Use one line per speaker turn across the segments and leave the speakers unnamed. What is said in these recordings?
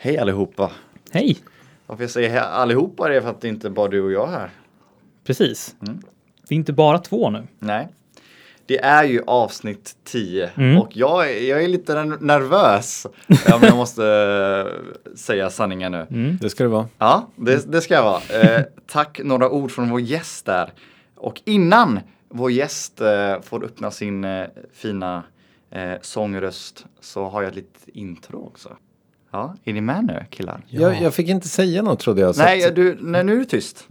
Hej allihopa.
Hej!
Varför jag säger allihopa är för att det inte bara du och jag här.
Precis. Vi är inte bara två nu.
Nej. Det är ju avsnitt 10
Mm.
och jag, är- jag är lite ner- nervös. Ja, men jag måste eh, säga sanningen nu.
Mm.
Det ska det vara.
Ja, det, det ska jag vara. Eh, tack, några ord från vår gäst där. Och innan vår gäst eh, får öppna sin eh, fina eh, sångröst så har jag ett litet intro också. Ja, är ni med nu killar?
Jag, jag fick inte säga något trodde jag.
Nej, du, nej, nu är du tyst.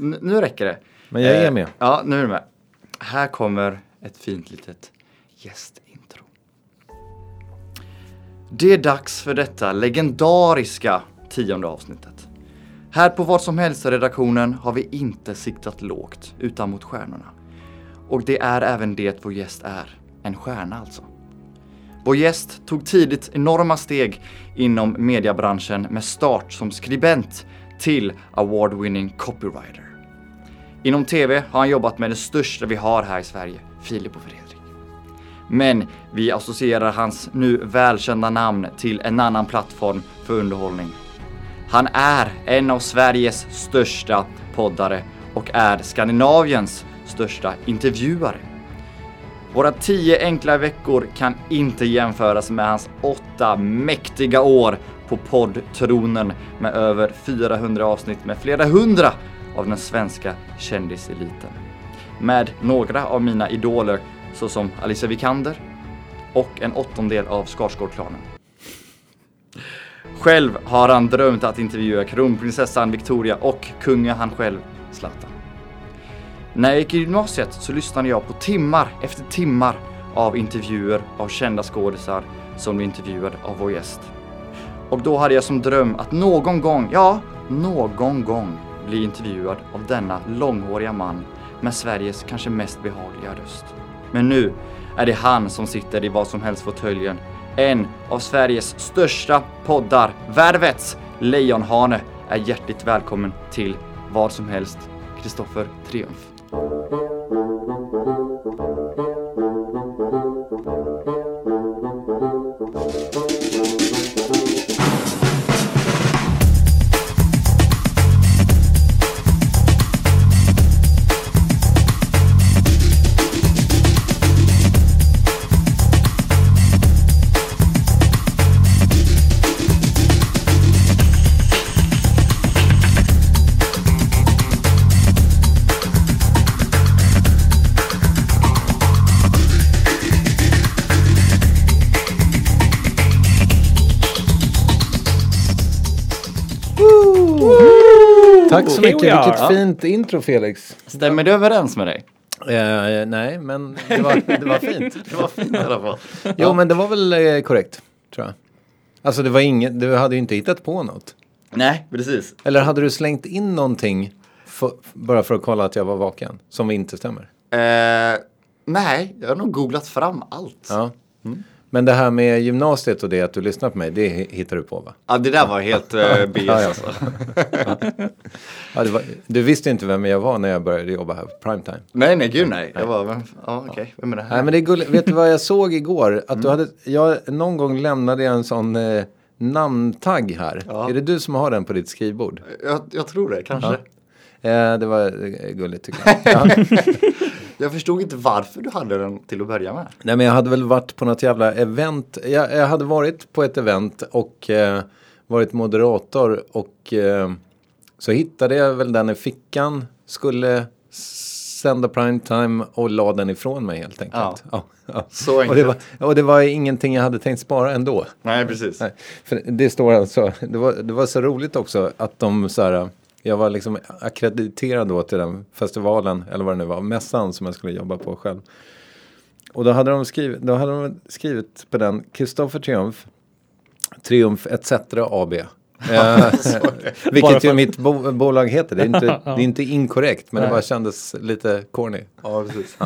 N- nu räcker det.
Men jag är
Eh,
med.
Ja, nu är du med. Här kommer ett fint litet gästintro. Det är dags för detta legendariska tionde avsnittet. Här på Vad som helst-redaktionen har vi inte siktat lågt, utan mot stjärnorna. Och det är även det vår gäst är, en stjärna alltså. Vår gäst tog tidigt enorma steg inom mediebranschen med start som skribent till award-winning copywriter. Inom TV har han jobbat med det största vi har här i Sverige, Filip och Fredrik. Men vi associerar hans nu välkända namn till en annan plattform för underhållning. Han är en av Sveriges största poddare och är Skandinaviens största intervjuare. Våra tio enkla veckor kan inte jämföras med hans åtta mäktiga år på poddtronen med över 400 avsnitt med flera hundra av den svenska kändiseliten. Med några av mina idoler såsom Alicia Vikander och en åttondel av Skarsgårdklanen. Själv har han drömt att intervjua kronprinsessan Victoria och kungen han själv, Zlatan. När jag gick i gymnasiet så lyssnade jag på timmar efter timmar av intervjuer av kända skådisar som blev intervjuade av vår gäst. Och då hade jag som dröm att någon gång, ja, någon gång bli intervjuad av denna långhåriga man med Sveriges kanske mest behagliga röst. Men nu är det han som sitter i vad som helst fåtöljen. En av Sveriges största poddar, Värvets Lejonhane, är hjärtligt välkommen till vad som helst, Kristoffer Triumf.
Mycket. Vilket fint intro Felix.
Stämmer det överens med dig?
Eh, nej, men det var, det var fint.
Det var fint i alla fall.
Jo, men det var väl eh, korrekt, tror jag. Alltså det var inget, du hade ju inte hittat på något.
Nej, precis.
Eller hade du slängt in någonting för, bara för att kolla att jag var vaken? Som inte stämmer?
Eh, nej, jag har nog googlat fram allt. Ja,
Ja. Men det här med gymnasiet och det att du lyssnar på mig, det hi- hittar du på va?
det där var helt eh, BS
Ja, ja.
alltså.
Ja, var, du visste inte vem jag var när jag började jobba här på primetime.
Nej, nej, gud nej. Jag var, vem, ja, okej, vem är det här?
Nej men det är gulligt. Vet du vad jag såg igår? Att du hade, jag, någon gång lämnade jag en sån eh, namntagg här.
Ja.
Är det du som har den på ditt skrivbord?
Jag, jag tror det, kanske.
Eh, det var eh, gulligt tycker jag. Ja.
Jag förstod inte varför du hade den till att börja med.
Nej men jag hade väl varit på något jävla event. Jag, jag hade varit på ett event och eh, varit moderator och eh, så hittade jag väl den i fickan. Skulle sända primetime och la den ifrån mig helt enkelt. Ja. Ja,
Så
Och, det var,
enkelt.
och det var ingenting jag hade tänkt spara ändå.
Nej, precis.
Nej, för det står alltså, det var, det var så roligt också att de så här, jag var liksom akkrediterad då till den festivalen, eller vad det nu var, mässan som jag skulle jobba på själv. Och då hade de skrivit, då hade de skrivit på den, Kristoffer Triumf, Triumf ETC AB. Eh, vilket ju mitt bo bolag heter. Det är inte,
Ja.
det är inte inkorrekt, men det
Nej.
bara kändes lite corny.
Ja, precis.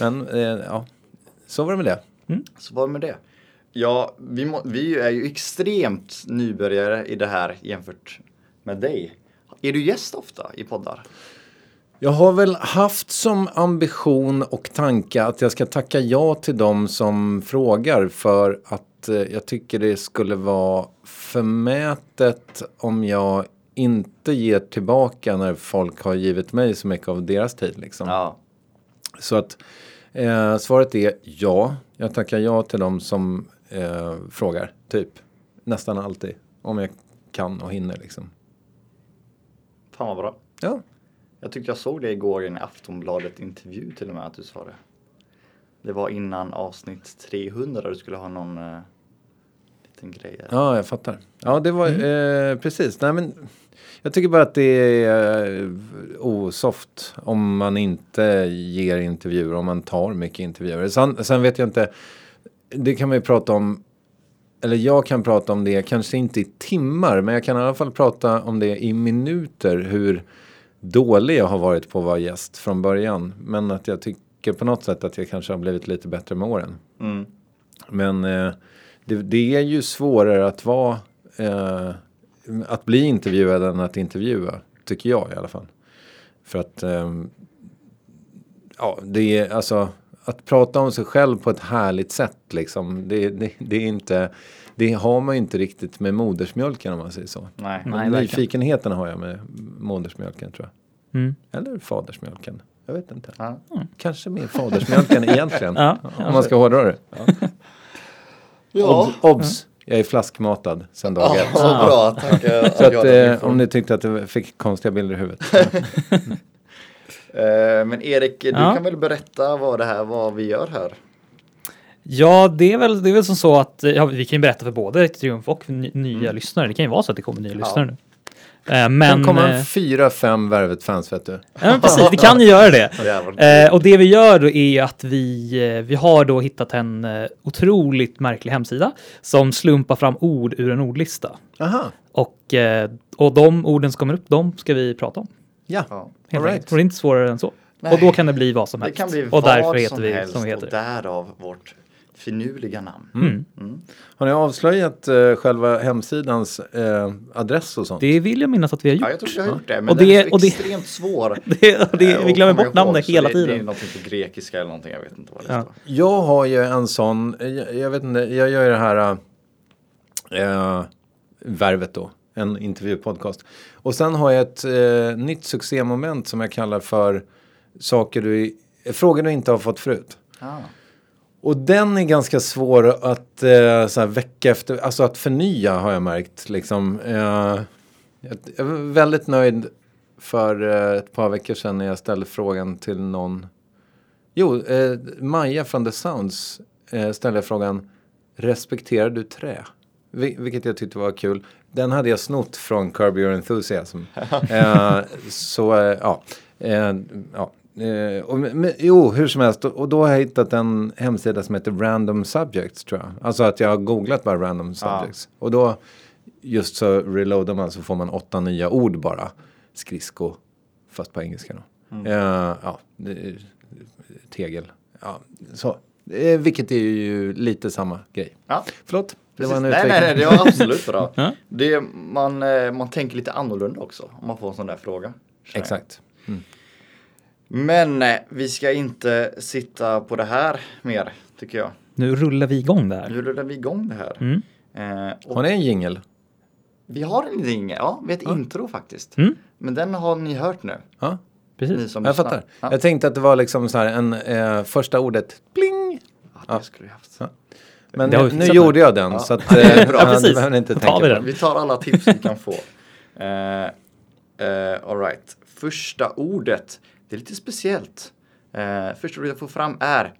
Men eh, ja, så var det med det.
Så var det med det. Ja, vi, må, vi är ju extremt nybörjare i det här jämfört med dig. Är du gäst ofta i poddar?
Jag har väl haft som ambition och tanke att jag ska tacka ja till dem som frågar för att att eh, jag tycker det skulle vara förmätet om jag inte ger tillbaka när folk har givit mig så mycket av deras tid. Liksom.
Ja.
Så att eh, svaret är ja. Jag tackar ja till de som eh, frågar. Typ nästan alltid. Om jag kan och hinner liksom.
Fan vad bra.
Ja,
Jag tyckte jag såg det igår i en Aftonbladet intervju till och med att du sa det. Det var innan avsnitt 300 där du skulle ha någon eh, liten grej. där.
ja jag fattar. Ja, det var eh, precis. Nej, men jag tycker bara att det är eh, osoft om man inte ger intervjuer, om man tar mycket intervjuer. Sen, sen vet jag inte, det kan man ju prata om eller jag kan prata om det, kanske inte i timmar, men jag kan i alla fall prata om det i minuter, hur dålig jag har varit på att vara gäst från början. Men att jag tycker på något sätt att jag kanske har blivit lite bättre med åren.
Mm.
Men eh, det, det är ju svårare att vara, eh, att bli intervjuad än att intervjua, tycker jag i alla fall. För att, ehm, ja, det är alltså, att prata om sig själv på ett härligt sätt liksom, det, det, det är inte, det har man ju inte riktigt med modersmjölken om man säger så.
Nej.
Nej.
Nyfikenheten har jag med modersmjölken tror jag.
Mm.
Eller fadersmjölken. Jag vet inte.
Ja.
Kanske mer fadersmjölken egentligen.
Ja,
om man ska hårdra det.
Ja.
Ob- Obs! Jag är flaskmatad sen dag
Ja,
ett.
så bra. Tack.
Så
jag
att, eh, om ni tyckte att det fick konstiga bilder i huvudet.
Eh, Men Erik, du
Ja.
kan väl berätta vad det här, vad vi gör här?
Ja, det är, väl, det är väl som så att ja, vi kan ju berätta för både Triumf och ny, nya
Mm.
lyssnare. Det kan ju vara så att det kommer nya
Ja.
lyssnare nu. Eh,
Men,
Men,
kan komma
eh,
en fyra, fem Värvet-fans vet du.
ja, men precis, vi kan ju göra det. Eh, och det vi gör då är att vi, eh, vi har då hittat en eh, otroligt märklig hemsida som slumpar fram ord ur en ordlista.
Aha,
Och, eh, och de orden som kommer upp, de ska vi prata om.
Ja.
Ja.
Helt
All right.
enkelt. Och det är inte svårare än så.
Nej.
Och då kan det bli vad som
Det
helst.
kan bli
och därför heter
som
vi
helst
som vi heter.
och därav vårt finurliga namn.
Mm.
Mm.
Har ni avslöjat eh, själva hemsidans eh, adress och sånt?
Det vill jag minnas att vi har gjort.
Ja, jag tror vi har gjort det, men
Och det-
är
och det-
extremt svår.
Det, och det,
eh,
vi
att
glömmer bort namnet hela
det, Det är
tiden.
någonting på grekiska eller någonting, jag vet inte vad det
Ja.
står.
Jag har ju en sån, eh, jag, jag vet inte, jag gör ju det här äh, Värvet då, en intervjupodcast. Och sen har jag ett eh, nytt succémoment som jag kallar för saker du, frågor du inte har fått förut.
Ah.
Och den är ganska svår att eh, så här, vecka efter, alltså att förnya har jag märkt. Liksom. Eh, jag var väldigt nöjd för eh, ett par veckor sedan när jag ställde frågan till någon. Jo, eh, Maja från The Sounds eh, ställde frågan Respekterar du trä? Vil- vilket jag tyckte var kul. Den hade jag snott från Curb Your Enthusiasm. eh, så eh, ja. Eh, ja. Eh, och, men, jo, hur som helst. Och, då har jag hittat en hemsida som heter Random Subjects tror jag. Alltså att jag har googlat bara Random Subjects. Och då just så reloadar man så får man åtta nya ord bara. Skridsko, fast på engelska då. Eh, ja, tegel. Ja, så. Eh, vilket är ju lite samma grej.
Ja.
Förlåt, det var en
nej,
utvikning.
nej, nej, det var absolut bra.
Ja.
det, man, eh, man tänker lite annorlunda också om man får en sån där fråga.
Exakt.
Men eh, vi ska inte sitta på det här mer, tycker jag.
Nu rullar vi igång där.
Nu rullar vi igång det här.
Mm.
Eh,
Har ni en jingel?
Vi har en ring, ja, vi har ett intro faktiskt.
Mm.
Men den har ni hört nu.
Ja,
Ni
Precis.
som
jag
lyssnar.
fattar.
Ja.
Jag tänkte att det var liksom så här en eh, första ordet pling.
Ja, det skulle vi haft.
Ja. Men nu
fixat
gjorde jag den
Ja.
så att eh,
bra.
ja,
Precis.
behöver inte tänka
vi den.
Vi tar alla tips vi kan få. Uh, all right. Första ordet, det är lite speciellt. Eh, första ordet jag får fram är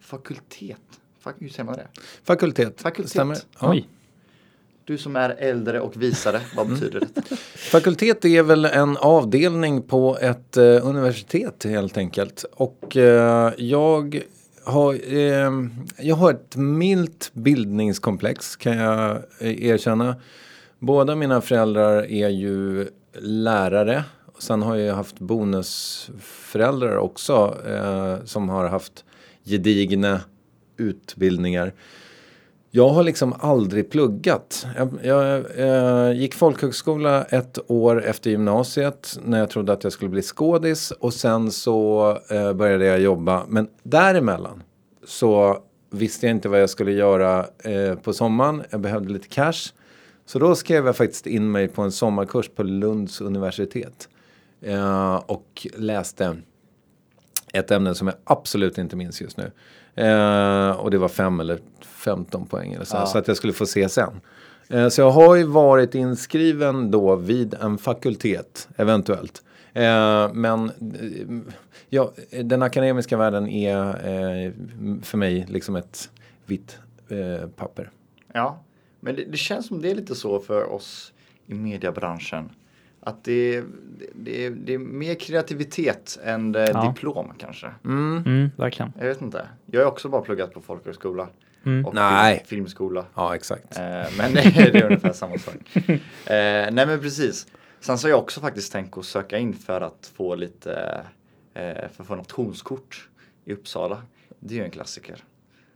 fakultet. Fak- hur säger man det?
Fakultet.
Fakultet.
Stämmer. Ja.
Oj.
Du som är äldre och visare, vad
Mm.
betyder det?
Fakultet är väl en avdelning på ett eh, universitet helt enkelt. Och eh, jag, har, eh, jag har ett milt bildningskomplex kan jag eh, erkänna. Båda mina föräldrar är ju lärare. Sen har jag haft bonusföräldrar också eh, som har haft gedigna utbildningar. Jag har liksom aldrig pluggat. Jag, jag eh, gick folkhögskola ett år efter gymnasiet när jag trodde att jag skulle bli skådis och sen så eh, började jag jobba. Men däremellan så visste jag inte vad jag skulle göra eh, på sommaren. Jag behövde lite cash. Så då skrev jag faktiskt in mig på en sommarkurs på Lunds universitet. Eh, och läste ett ämne som jag absolut inte minns just nu. Eh, och det var fem eller 15 poäng eller så,
Ja.
så att jag skulle få se sen. Eh, så jag har ju varit inskriven då vid en fakultet, eventuellt. Eh, men eh, ja, den akademiska världen är eh, för mig liksom ett vitt eh, papper.
Ja, men det, det känns som det är lite så för oss i mediebranschen. Att det, det, det, är, det är mer kreativitet än eh,
Ja.
diplom kanske.
Mm, verkligen.
Jag vet inte. Jag har också bara pluggat på folkhögskola.
Mm.
Och
Nej.
Film, filmskola.
Ja, exakt.
Eh, men det är ungefär samma sak. Eh, nej men precis. Sen så har jag också faktiskt tänkt att söka in för att få lite, eh, för att få nationskort i Uppsala. Det är ju en klassiker.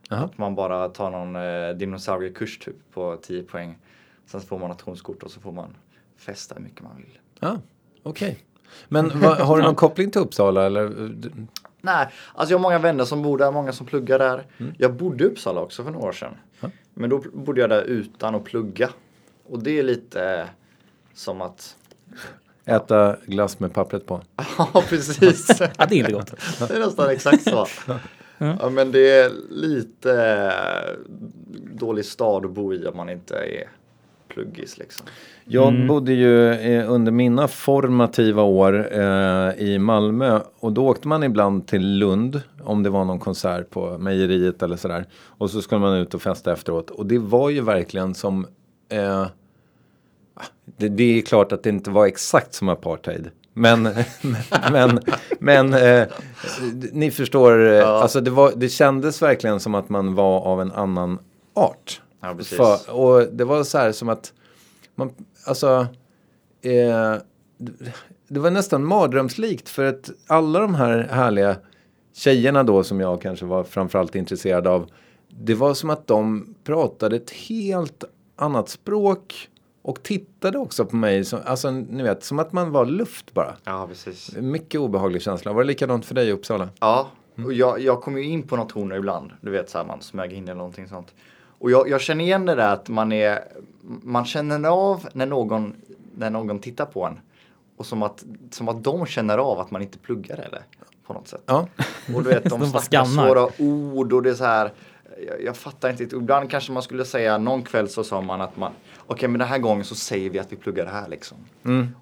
Jaha.
Att man bara tar någon eh, dinosauriekurs typ på 10 poäng. Sen så får man nationskort och så får man festa hur mycket man vill.
Ja, okej. Men vad, har du någon koppling till Uppsala eller?
Nej, alltså jag har många vänner som bor där, många som pluggar där. Jag bodde i Uppsala också för några år sedan.
Ja.
Men då bodde jag där utan att plugga. Och det är lite som att
Äta glass med pappret på.
Ja, precis.
Ja, det är inte gott.
det är nästan exakt så. Ja, men det är lite dålig stad att bo i om man inte är pluggis liksom.
Jag bodde ju eh, under mina formativa år eh, i Malmö och då åkte man ibland till Lund om det var någon konsert på mejeriet eller sådär. Och så skulle man ut och festa efteråt och det var ju verkligen som eh, det, det är klart att det inte var exakt som apartheid. Men, men, men eh, ni förstår, eh, alltså det, var, det kändes verkligen som att man var av en annan art.
Ja, precis.
För, och det var så här som att man, alltså, eh, det- var nästan mardrömslikt för att alla de här härliga tjejerna då som jag kanske var framförallt intresserad av. Det var som att de pratade ett helt annat språk och tittade också på mig. Som, alltså ni vet, som att man var luft bara.
Ja, precis.
Mycket obehaglig känsla. Var det likadant för dig i Uppsala?
Ja, och jag, jag kommer ju in på nationer ibland. Du vet så här, man smög in eller någonting sånt. Och jag, jag känner igen det där att man är, man känner av när någon, när någon tittar på en. Och som att, som att de känner av att man inte pluggar eller på något sätt.
Ja,
Och du vet, de,
De
snackar svåra ord och det är så här. Jag, jag fattar inte. Ibland kanske man skulle säga, någon kväll så sa man att man, okej men den här gången så säger vi att vi pluggar det här liksom.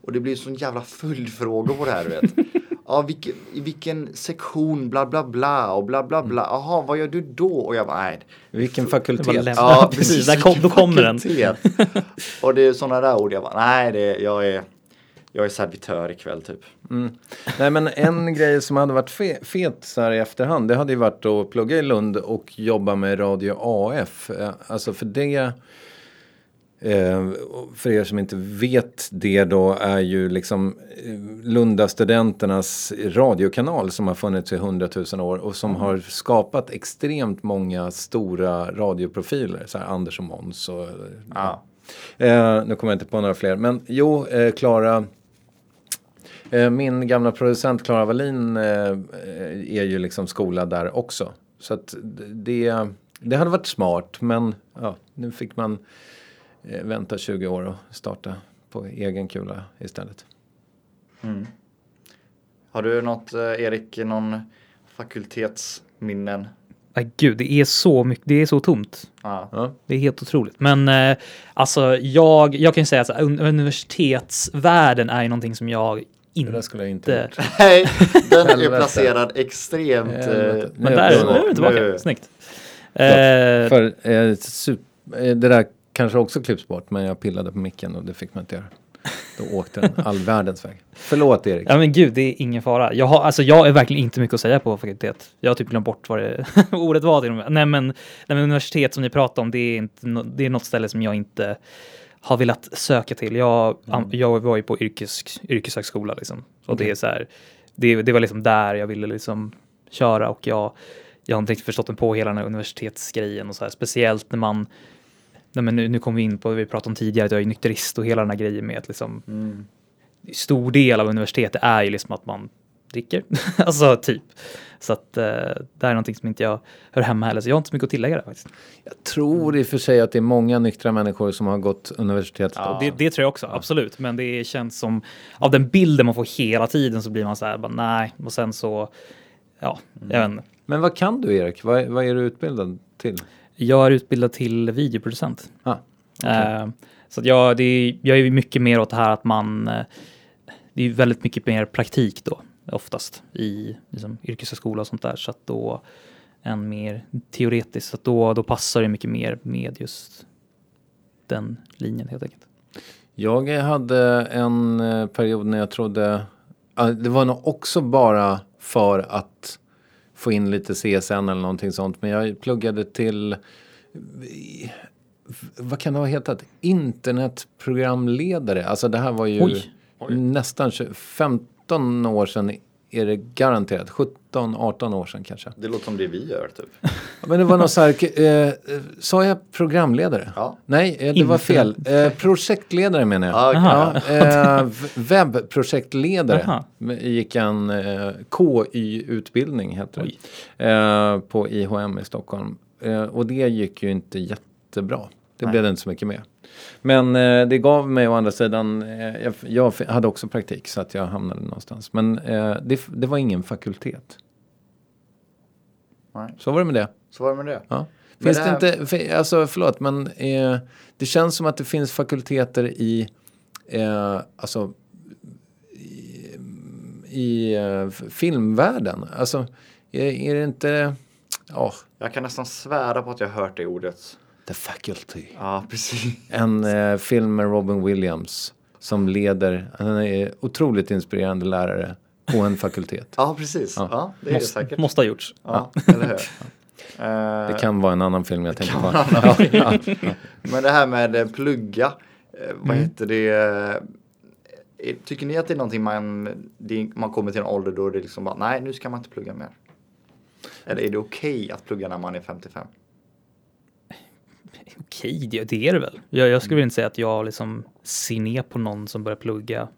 Och det blir sån jävla följdfrågor på det här du vet. Ja, vilken, i vilken sektion bla bla bla och bla bla bla. Jaha, vad gör du då? Och jag bara, nej.
vilken fakultet?
Ja,
precis. Där kom, då kommer den.
Fakultet. och det är sådana där ord. Jag bara, nej, det, jag är, jag är servitör ikväll typ.
Nej men en grej som hade varit fe fet så här i efterhand det hade ju varit att plugga i Lund och jobba med Radio AF. Eh, Alltså för det eh, för er som inte vet det då är ju liksom eh, Lunda studenternas radiokanal som har funnits i hundratusen år och som har skapat extremt många stora radioprofiler. Så här Anders och Måns och
Ja.
Eh, nu kommer jag inte på några fler. Men jo, eh, Klara. Eh, min gamla producent Klara Wallin är ju liksom skolad där också. Så att det, det hade varit smart. Men ja, nu fick man vänta 20 år och starta på egen kula istället.
Har du något, eh, Erik, någon fakultetsminnen?
Nej, gud, det är så mycket. Det är så tomt.
Ja.
Ja.
Det är helt otroligt. Men eh, alltså, jag, jag kan ju säga att un- universitetsvärlden är ju någonting som jag
Det
inte...
där skulle jag inte.
Nej, den är placerad extremt... Eh,
Men där,
är
nu
jag
är vi tillbaka.
Nu-
Snyggt. Eh,
För eh, sup- eh, det där kanske också klipps bort men jag pillade på micken och det fick man inte göra. Då åkte den all världens väg. Förlåt Erik.
Ja men gud, det är ingen fara. Jag har, alltså jag är verkligen inte mycket att säga på fakultet. Jag har typ glömt bort vad det ordet var till och med. Nej men, nej men universitet som ni pratar om, det är, inte, det är något ställe som jag inte har velat söka till. Jag, am- jag var ju på yrkes, yrkeshögskola liksom. Och det är så här, det, det var liksom där jag ville liksom köra och jag, jag har inte riktigt förstått mig på hela den här universitetsgrejen och så här. Speciellt när man, nej men nu, nu kommer vi in på det vi pratade om tidigare, att jag är nykterist och hela den här grejen med att liksom
mm.
stor del av universitetet är ju liksom att man dricker. alltså typ. Så att eh, det här är någonting som inte jag hör hemma heller. Så jag har inte så mycket att tillägga där faktiskt.
Jag tror i och för sig att det är många nyktra människor som har gått universitetet.
Ja. Det, det tror jag också, absolut. Men det känns som, av den bilden man får hela tiden så blir man så här, bara, nej. Och sen så, ja, jag vet inte.
Men vad kan du Erik? Vad, vad är du utbildad till?
Jag är utbildad till videoproducent.
Ah,
Eh, så jag, det är, jag är mycket mer åt det här att man, eh, det är väldigt mycket mer praktik då, oftast i liksom, yrkeshögskola och sånt där. Så att då, än mer teoretiskt, så att då, då passar det mycket mer med just den linjen helt enkelt.
Jag hade en eh, period när jag trodde, det var nog också bara för att få in lite CSN eller någonting sånt. Men jag pluggade till, vad kan det ha hetat? Internetprogramledare. Alltså det här var ju
Oj.
nästan 20 15 år sedan är det garanterat. 17-18 år sedan kanske.
Det låter som det vi gör typ.
Men det var något så här, eh, sa jag programledare?
Ja.
Nej, eh, det var fel. Eh, projektledare menar jag.
Ah.
Aha.
Ja, eh, webbprojektledare gick en eh, KY-utbildning heter det. Eh, på IHM i Stockholm. Eh, och det gick ju inte jättebra. Det
Nej.
blev det inte så mycket med. Men eh, det gav mig å andra sidan, eh, jag, jag hade också praktik så att jag hamnade någonstans. Men eh, det, det var ingen fakultet.
Nej.
Så var det med det.
Så var det med det.
Ja. Finns
det
det,
här-
inte, för, alltså förlåt men eh, det känns som att det finns fakulteter i, eh, alltså i, i eh, filmvärlden. Alltså är, är det inte, ja,
Jag kan nästan svära på att jag hört det ordet.
The faculty.
Ja, precis.
En eh, film med Robin Williams som leder, han är otroligt inspirerande lärare på en fakultet.
Ja, precis.
Ja.
Ja, det är det
Måste,
säkert.
måste ha gjorts.
Ja, eller hur? Eh,
Det kan vara en annan film jag tänker på. Ja, ja.
Men det här med plugga, eh,
Mm.
vad heter det? eh, Tycker ni att det är någonting man, det, man kommer till en ålder då det liksom bara, nej nu ska man inte plugga mer? Eller är det okej att plugga när man är 55?
Okej, det, det är det väl. Jag, jag skulle väl inte säga att jag liksom ser ner på någon som börjar plugga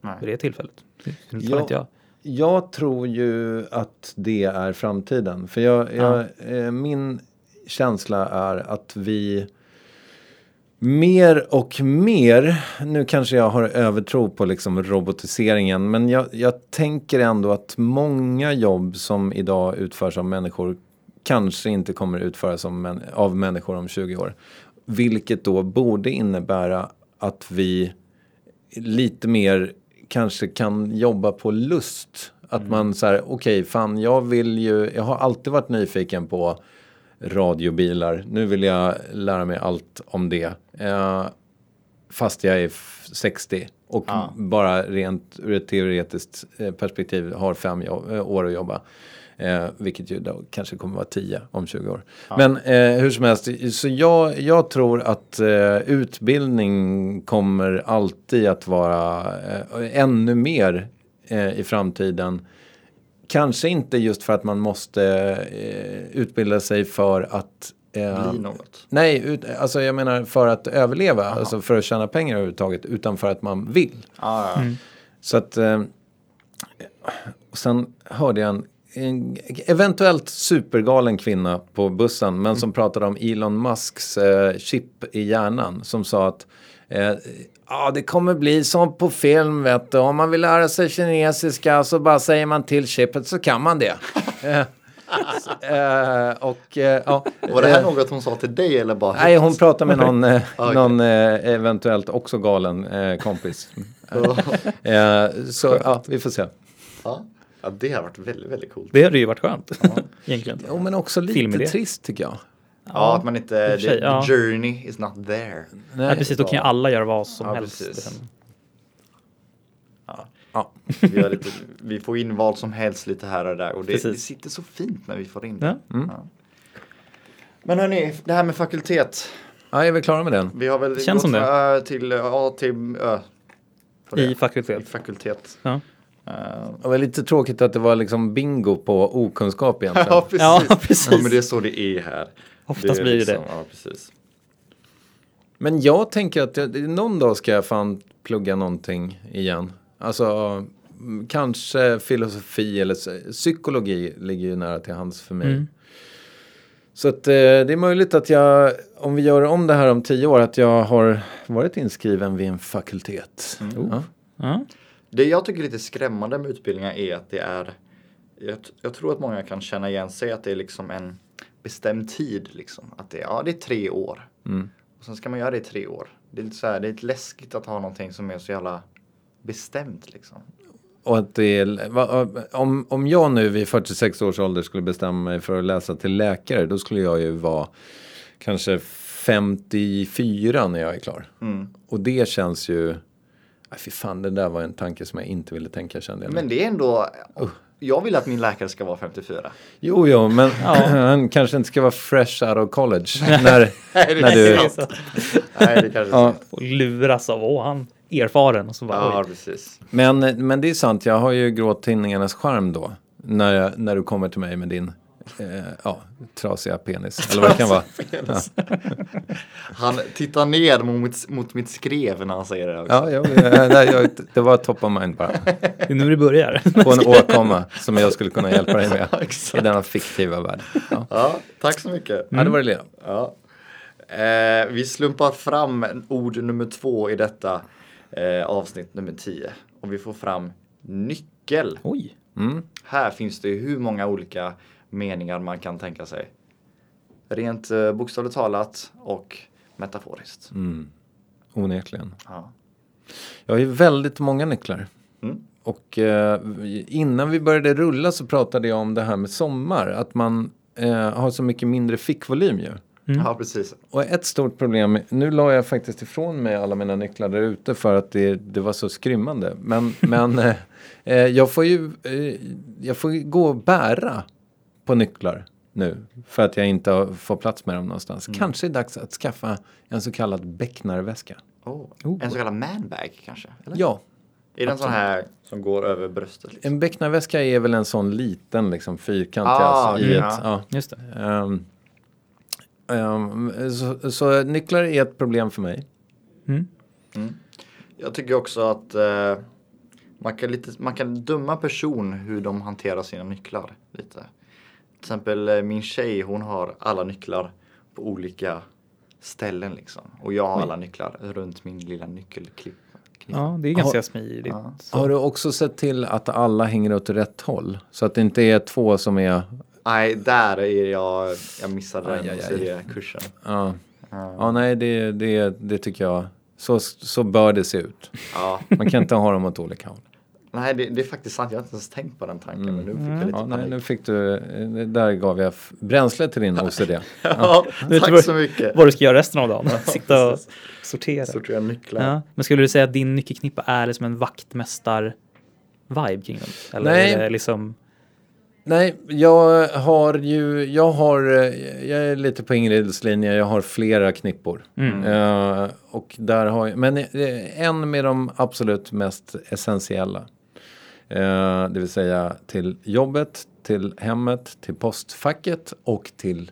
Nej.
vid det tillfället. Det
Ja.
ja. inte jag.
Jag tror ju att det är framtiden. För jag, jag, eh, min känsla är att vi mer och mer, nu kanske jag har övertro på liksom robotiseringen, men jag, jag tänker ändå att många jobb som idag utförs av människor kanske inte kommer utföras av, män, av människor om 20 år. Vilket då borde innebära att vi lite mer kanske kan jobba på lust. Att man så här, okej, fan jag vill ju, jag har alltid varit nyfiken på radiobilar. Nu vill jag lära mig allt om det. Eh, fast jag är f- 60 och
Ja.
bara rent ur ett teoretiskt eh, perspektiv har fem eh, år att jobba. Eh, vilket ju då kanske kommer vara 10 om 20 år. Men eh, hur som helst, så jag, jag tror att eh, utbildning kommer alltid att vara eh, ännu mer eh, i framtiden. Kanske inte just för att man måste eh, utbilda sig för att
Bli något.
Nej, ut, alltså jag menar för att överleva, alltså för att tjäna pengar överhuvudtaget, utan för att man vill.
Ja, ja.
Så att, och sen hörde jag en, en eventuellt supergalen kvinna på bussen, men som pratade om Elon Musks eh, chip i hjärnan, som sa att eh, Ja, det kommer bli som på film, vet du. Om man vill lära sig kinesiska så bara säger man till chippet så kan man det. Eh, eh, och, eh, ja,
Var det här
eh,
något hon sa till dig eller bara?
Nej, hon pratar med någon, eh,
Okej.
någon eventuellt också galen kompis. så ja, vi får se.
Ja. Ja, det har varit väldigt, väldigt coolt.
Det hade ju varit skönt. Egentligen.
Jo, men också lite
Filmidé.
trist tycker jag.
Ja, att man inte,
i sig,
the,
ja.
the journey is not there.
Nej, precis, då kan ju alla göra vad som
Ja,
helst.
precis.
liksom.
Ja.
Vi, har lite, vi får in vad som helst lite här och där och det, det sitter så fint när vi får in
Ja.
det. Ja. Men hörni, det här med fakultet.
ja, är vi klara med den?
Vi har väl
Det känns
gått
som
Ö till A till Ö. Det.
I
I
fakultet.
fakultet.
Ja.
Eh,
Det var lite tråkigt att det var liksom bingo på okunskap egentligen.
ja, precis.
Ja,
Ja,
precis.
men det är så det är här.
Oftast
är
blir det
liksom-
det.
Ja, precis.
Men jag tänker att jag, någon dag ska jag fan plugga någonting igen. Alltså mm, kanske filosofi eller psy- psykologi ligger ju nära till hands för mig.
Mm.
Så att, eh, det är möjligt att jag, om vi gör om det här om tio år, att jag har varit inskriven vid en fakultet.
Mm.
Ja.
Ja.
Det jag tycker är lite skrämmande med utbildningar är att det är jag, jag tror att många kan känna igen sig att det är liksom en bestämd tid liksom. Att det, ja, det är tre år.
Mm.
Och sen ska man göra det i tre år. Det är lite så här, det är lite läskigt att ha någonting som är så jävla bestämt liksom.
Och att det är, om, om jag nu vid 46 års ålder skulle bestämma mig för att läsa till läkare, då skulle jag ju vara kanske 54 när jag är klar.
Mm.
Och det känns ju, fy fan det där var en tanke som jag inte ville tänka kände jag.
Men det är ändå, jag vill att min läkare ska vara 54.
Jo, jo, men han kanske inte ska vara fresh out of college. när, när du,
Nej, det kanske
ja,
Och luras av, åh han erfaren. Och så bara,
Ja, precis.
men, men det är sant, jag har ju gråttinningarnas charm då. När, jag, när du kommer till mig med din eh, ja, trasiga penis. Eller vad det kan vara.
Han tittar ner mot, mot mitt skrev när han säger det. Också.
Ja, jag, jag, nej, jag, det var top of mind bara.
Det är nu det börjar.
På en åkomma som jag skulle kunna hjälpa dig med.
Ja,
I denna fiktiva värld. Ja,
Ja, tack så mycket.
ja det var det lilla.
Ja. Eh, vi slumpar fram ord nummer två i detta eh, avsnitt nummer 10. Och vi får fram nyckel.
Oj.
Mm.
Här finns det hur många olika meningar man kan tänka sig. Rent eh, bokstavligt talat och metaforiskt.
Mm. Onekligen.
Ja.
Jag har ju väldigt många nycklar.
Mm.
Och eh, innan vi började rulla så pratade jag om det här med sommar. Att man eh, har så mycket mindre fickvolym ju.
ja, precis.
Och ett stort problem, nu la jag faktiskt ifrån mig alla mina nycklar där ute för att det, det var så skrymmande. Men, men eh, eh, jag får ju eh, jag får ju gå och bära på nycklar nu. För att jag inte har- får plats med dem någonstans. Kanske är det dags att skaffa en så kallad becknarväska.
Oh.
Oh.
En så kallad manbag kanske? Eller?
Ja,
Är det en sån här som går över bröstet? Liksom?
en becknarväska är väl en sån liten liksom fyrkantig
Ah,
alltså, i
ja.
ett, ja.
Just det.
Ehm, ehm, så, så nycklar är ett problem för mig.
Mm.
Jag tycker också att eh, man, kan lite, man kan döma person hur de hanterar sina nycklar lite. Till exempel eh, min tjej, hon har alla nycklar på olika ställen liksom. Och jag har alla nycklar runt min lilla nyckelklipp.
Ja, det är ganska smidigt.
Ja.
Har du också sett till att alla hänger åt rätt håll? Så att det inte är två som är...
Nej, där är jag, jag missade
Aj,
den
aj, aj.
kursen.
Ja,
Ja.
ja nej det, det, det tycker jag. Så, så bör det se ut.
Ja.
Man kan inte ha dem åt olika håll.
Nej, det, det är faktiskt sant. Jag har inte ens tänkt på den tanken. Men nu fick jag lite
Ja, nej,
panik.
nu fick du, eh, där gav jag bränsle till din OCD.
Ja,
du
tack så mycket.
Vad du ska göra resten av dagen. Sitta och sortera.
Sortera nycklar.
Ja. Men skulle du säga att din nyckelknippa är liksom en vaktmästar-vibe kring den? Eller
Nej.
är det liksom...
Nej, jag har ju, jag har, eh, jag är lite på Ingrids linje, jag har flera knippor.
Mm.
Eh, och där har jag, men en med de absolut mest essentiella. Eh, det vill säga till jobbet, till hemmet, till postfacket och till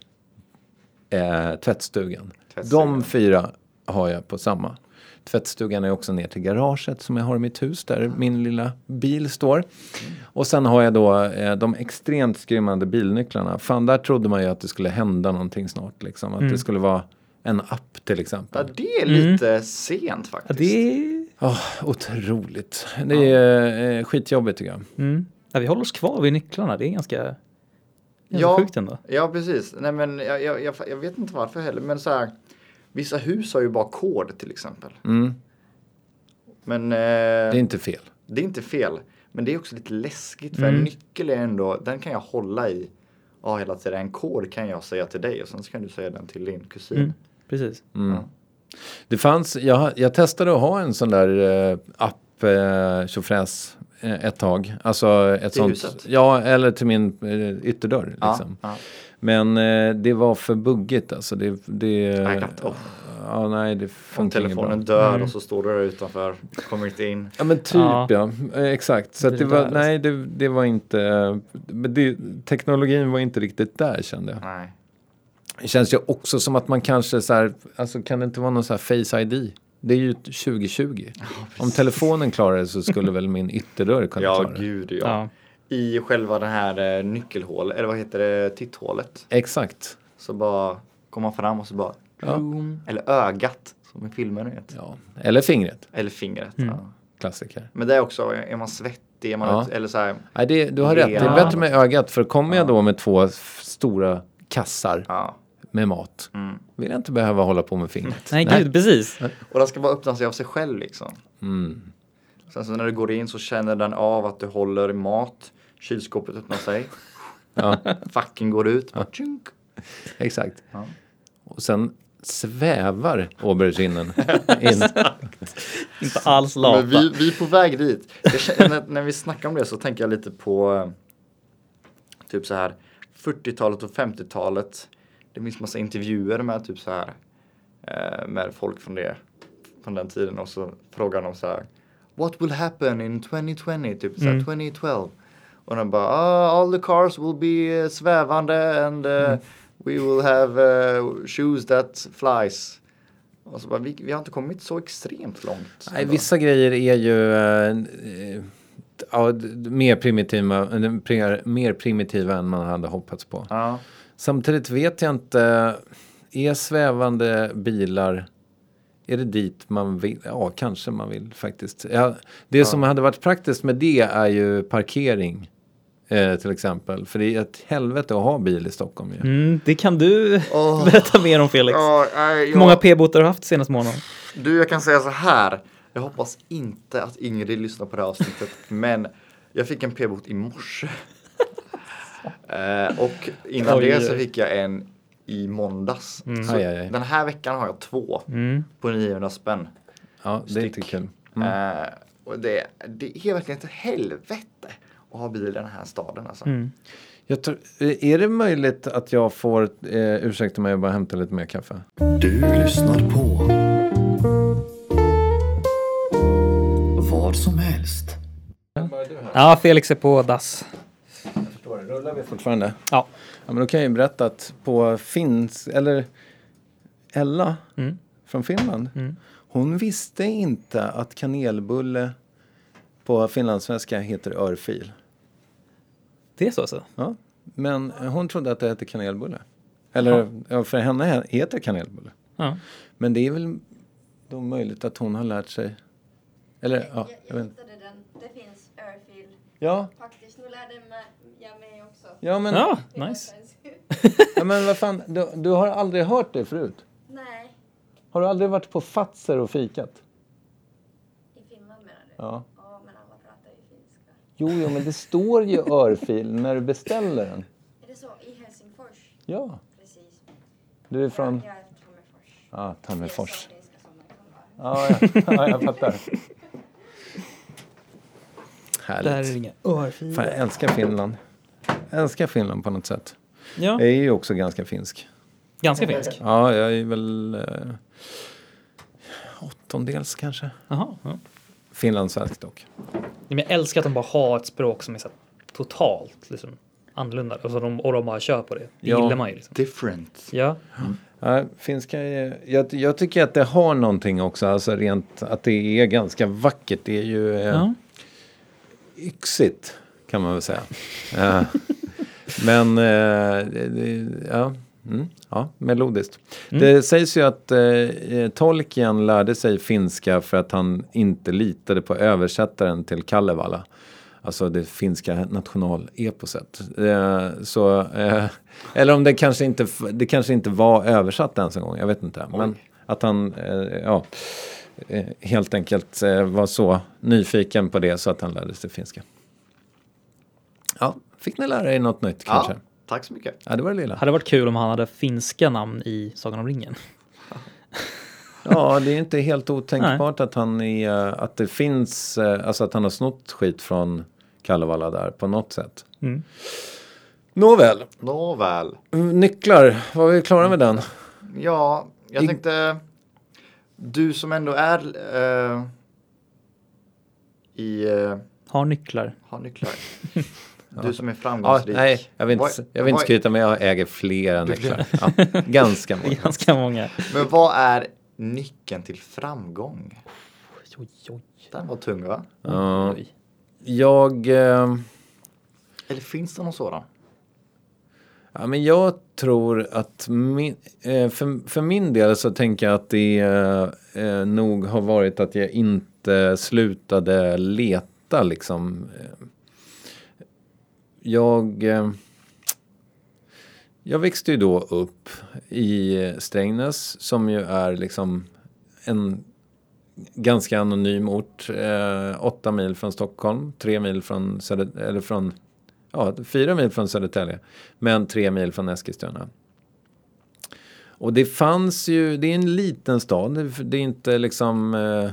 eh, tvättstugan.
Tvättstugan.
De fyra har jag på samma. Tvättstugan är också ner till garaget som jag har i mitt hus där min lilla bil står. Och sen har jag då eh, de extremt skrymmande bilnycklarna. Fan, där trodde man ju att det skulle hända någonting snart. Liksom. Att
Mm.
det skulle vara en app till
Ja,
exempel.
det är lite sent
Ja,
faktiskt.
det
Åh, otroligt. Det är eh, skitjobbigt tycker jag.
Mm. Ja, vi håller oss kvar vid nycklarna. Det är ganska, ganska
Ja.
sjukt ändå.
Ja, precis. Nej, men jag, jag, jag, jag vet inte varför heller. Men så här, vissa hus har ju bara kod till exempel.
Mm.
Men eh,
Det är inte fel.
det är inte fel. Men det är också lite läskigt. För
Mm.
en nyckel är ändå, den kan jag hålla i. Ja, hela tiden. En kod kan jag säga till dig och sen kan du säga den till din kusin.
Mm. Precis.
Mm.
Ja.
Det fanns, jag, jag testade att ha en sån där eh, app, eh, tjofräs, eh, ett tag. Alltså ett
Till
sånt.
huset?
Ja, eller till min eh, ytterdörr.
Ja,
Liksom.
ja.
Men eh, det var för buggigt alltså. Det, det,
Nej, knappt. Oh.
ja, nej, det
Om telefonen dör
Mm.
och så står du där utanför, kommer inte in.
Ja men typ ja,
Ja.
Eh, exakt. Så
Det
att det var,
där, alltså.
nej det, det var inte, men det, teknologin var inte riktigt där kände jag.
Nej.
Det känns ju också som att man kanske så här, alltså kan det inte vara någon så här face ID Det är ju 2020. Om telefonen klarar det så skulle väl min ytterdörr kunna
Ja,
klara det.
gud ja.
Ja.
I själva den här eh, nyckelhålet, eller vad heter det, titthålet.
Exakt.
Så bara kommer man fram och så bara,
Ja.
eller ögat som i filmen vet.
Ja. Eller fingret.
Eller fingret.
Mm.
Ja.
Klassiker.
Men det är också, är man svettig, är man
Ja.
ut, eller så här,
Nej, det, du har rätt. Det är
Ja.
bättre med ögat. För kommer jag då med två stora kassar
ja.
Med mat.
Mm.
Vill jag inte behöva hålla på med fingret.
Nej, gud, precis.
Och den ska bara öppna sig av sig själv liksom.
Mm.
Sen så när du går in så känner den av att du håller mat. Kylskåpet öppnar sig.
Ja,
Facken går ut. Tjunk.
exakt.
Ja.
Och sen svävar auberginen in.
Inte alls lata.
Men vi, vi är på väg dit. Känner, när, när vi snackar om det så tänker jag lite på eh, typ så här 40-talet och 50-talet. Det finns massa intervjuer med typ så här eh, med folk från det från den tiden och så frågar de så här What will happen in 2020? Typ så här
Mm.
2012. Och de bara ah, all the cars will be eh, svävande and uh, we will have uh, shoes that flies. Och så bara, vi, vi har inte kommit så extremt långt.
Nej, vissa grejer är ju eh, ja, mer, primitiva, pri- mer primitiva än man hade hoppats på.
Ja.
Samtidigt vet jag inte, är svävande bilar, är det dit man vill? Ja, kanske man vill faktiskt. Ja, det som hade varit praktiskt med det är ju parkering. Eh, till exempel. För det är ett helvete att ha bil i Stockholm ju.
Mm, det kan du
Åh.
berätta mer om Felix.
Ja, nej,
Hur många p-botar har du haft senaste månaden?
Du, jag kan säga så här. Jag hoppas inte att Ingrid lyssnar på det här avsnittet, men jag fick en p-bot i morse. Eh, och innan
Oj,
det så fick jag en i måndags. Så
Aj, aj, aj.
Den här veckan har jag två
Mm.
på 900 spänn.
Ja, det är inte kul.
Eh, och det, det är verkligen ett helvete att ha bil i den här staden alltså.
Mm.
Jag tror, eh, är det möjligt att jag får, eh, ursäkta mig, jag bara hämta lite mer kaffe?
Du lyssnar på vad som helst.
Ja, Felix är på dass.
Rullar vi fortfarande?
Ja.
Ja, men då kan jag ju berätta att på finns, eller Ella
Mm.
från Finland.
Mm.
Hon visste inte att kanelbulle på finlandssvenska heter örfil.
Det är så alltså?
Ja. Men hon trodde att det hette kanelbulle. Eller ja, för henne heter kanelbulle.
Ja.
Men det är väl då möjligt att hon har lärt sig. Eller ja,
jag,
jag
jag
inte.
hittade den. Det finns Airfield.
Ja,
Faktiskt, nu lärde jag mig.
Ja men,
Ja, nice.
ja, men vad fan, du, du har aldrig hört det förut?
Nej,
Har du aldrig varit på Fatser och fikat?
i Finland menar du?
Ja.
Ja, men alla pratar ju finska.
Jo, jo, men det står ju örfil när du beställer den.
Är det så? I Helsingfors?
Ja,
Precis.
du är från...
Jag är Tammerfors.
Ja,
Det är
Tammerfors.
man kan vara.
Ja, ja, ja, jag fattar.
Där är
Härligt.
det inga örfiler.
Fan, jag älskar Finland. Älskar Finland på något sätt.
Ja,
Jag är ju också ganska finsk.
ganska finsk.
Ja, jag är väl eh, åttondels kanske.
Jaha. Ja.
Finlandssvensk dock.
Men jag älskar att de bara har ett språk som är så totalt liksom, annorlunda. Alltså de, och de bara kör på det. Det
Ja.
gillar man ju. Liksom.
Different.
Ja.
Ja, finska är, jag, jag tycker att det har någonting också, alltså rent att det är ganska vackert. Det är ju eh,
ja.
yxigt kan man väl säga. Eh, men eh, det, ja, mm, ja, melodiskt. Det sägs ju att eh, Tolkien lärde sig finska för att han inte litade på översättaren till Kalevala. Alltså det finska nationaleposet. Eh, så, eh, eller om det kanske, inte, det kanske inte var översatt ens en gång, jag vet inte. Men att han, eh, ja, eh, helt enkelt eh, var så nyfiken på det så att han lärde sig finska. Ja, fick ni lära er något nytt kanske?
Ja, tack så mycket.
Ja, det var det lilla.
Hade varit kul om han hade finska namn i Sagan om ringen.
Ja, det är inte helt otänkbart att han är, att det finns, eh, alltså att han har snott skit från Kalevala där på något sätt.
Mm.
Nåväl,
Nåväl.
nycklar, var vi klara med den?
Ja, jag
I-
tänkte du som ändå är eh, i, eh,
Har nycklar.
har nycklar. Du som är
Ja,
framgångsrik.
nej, jag vill inte, jag vill inte skryta men jag äger flera nycklar. Ja, ganska många.
Ganska många.
Men vad är Nyckeln till framgång.
Oj, oj,
Den var tung va?
Ja.
oj.
Jag... Eh,
Eller finns det någon sådan?
Ja, men jag tror att min, eh, för, för min del så tänker jag att det eh, nog har varit att jag inte slutade leta liksom. Jag, eh, jag växte ju då upp i Strängnäs som ju är liksom en ganska anonym ort. Eh, åtta mil från Stockholm, tre mil från, Söder, eller från ja, fyra mil från Södertälje. Men tre mil från Eskilstuna. Och det fanns ju, det är en liten stad. Det- Det är inte liksom, eh,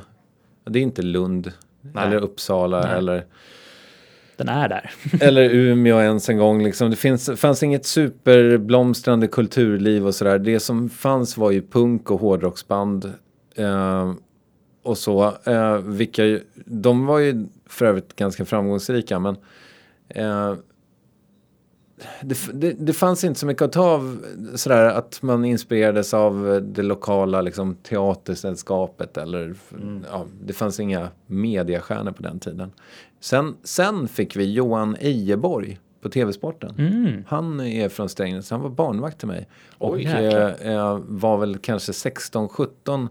det är inte Lund.
Nej.
Eller Uppsala
Nej.
eller,
den är där.
eller Umeå ens en gång. Liksom. Det finns, fanns inget superblomstrande kulturliv och sådär. Det som fanns var ju punk och hårdrocksband. Eh, och så. Eh, vilka, de var ju för övrigt ganska framgångsrika men eh, det, det, det fanns inte så mycket att ta av sådär att man inspirerades av det lokala liksom, teatersällskapet eller ja, det fanns inga mediastjärnor på den tiden. Sen, sen fick vi Johan Ejeborg på TV-sporten.
Mm.
Han är från Strängnäs, han var barnvakt till mig. Och
Oj,
eh, eh, var väl kanske 16-17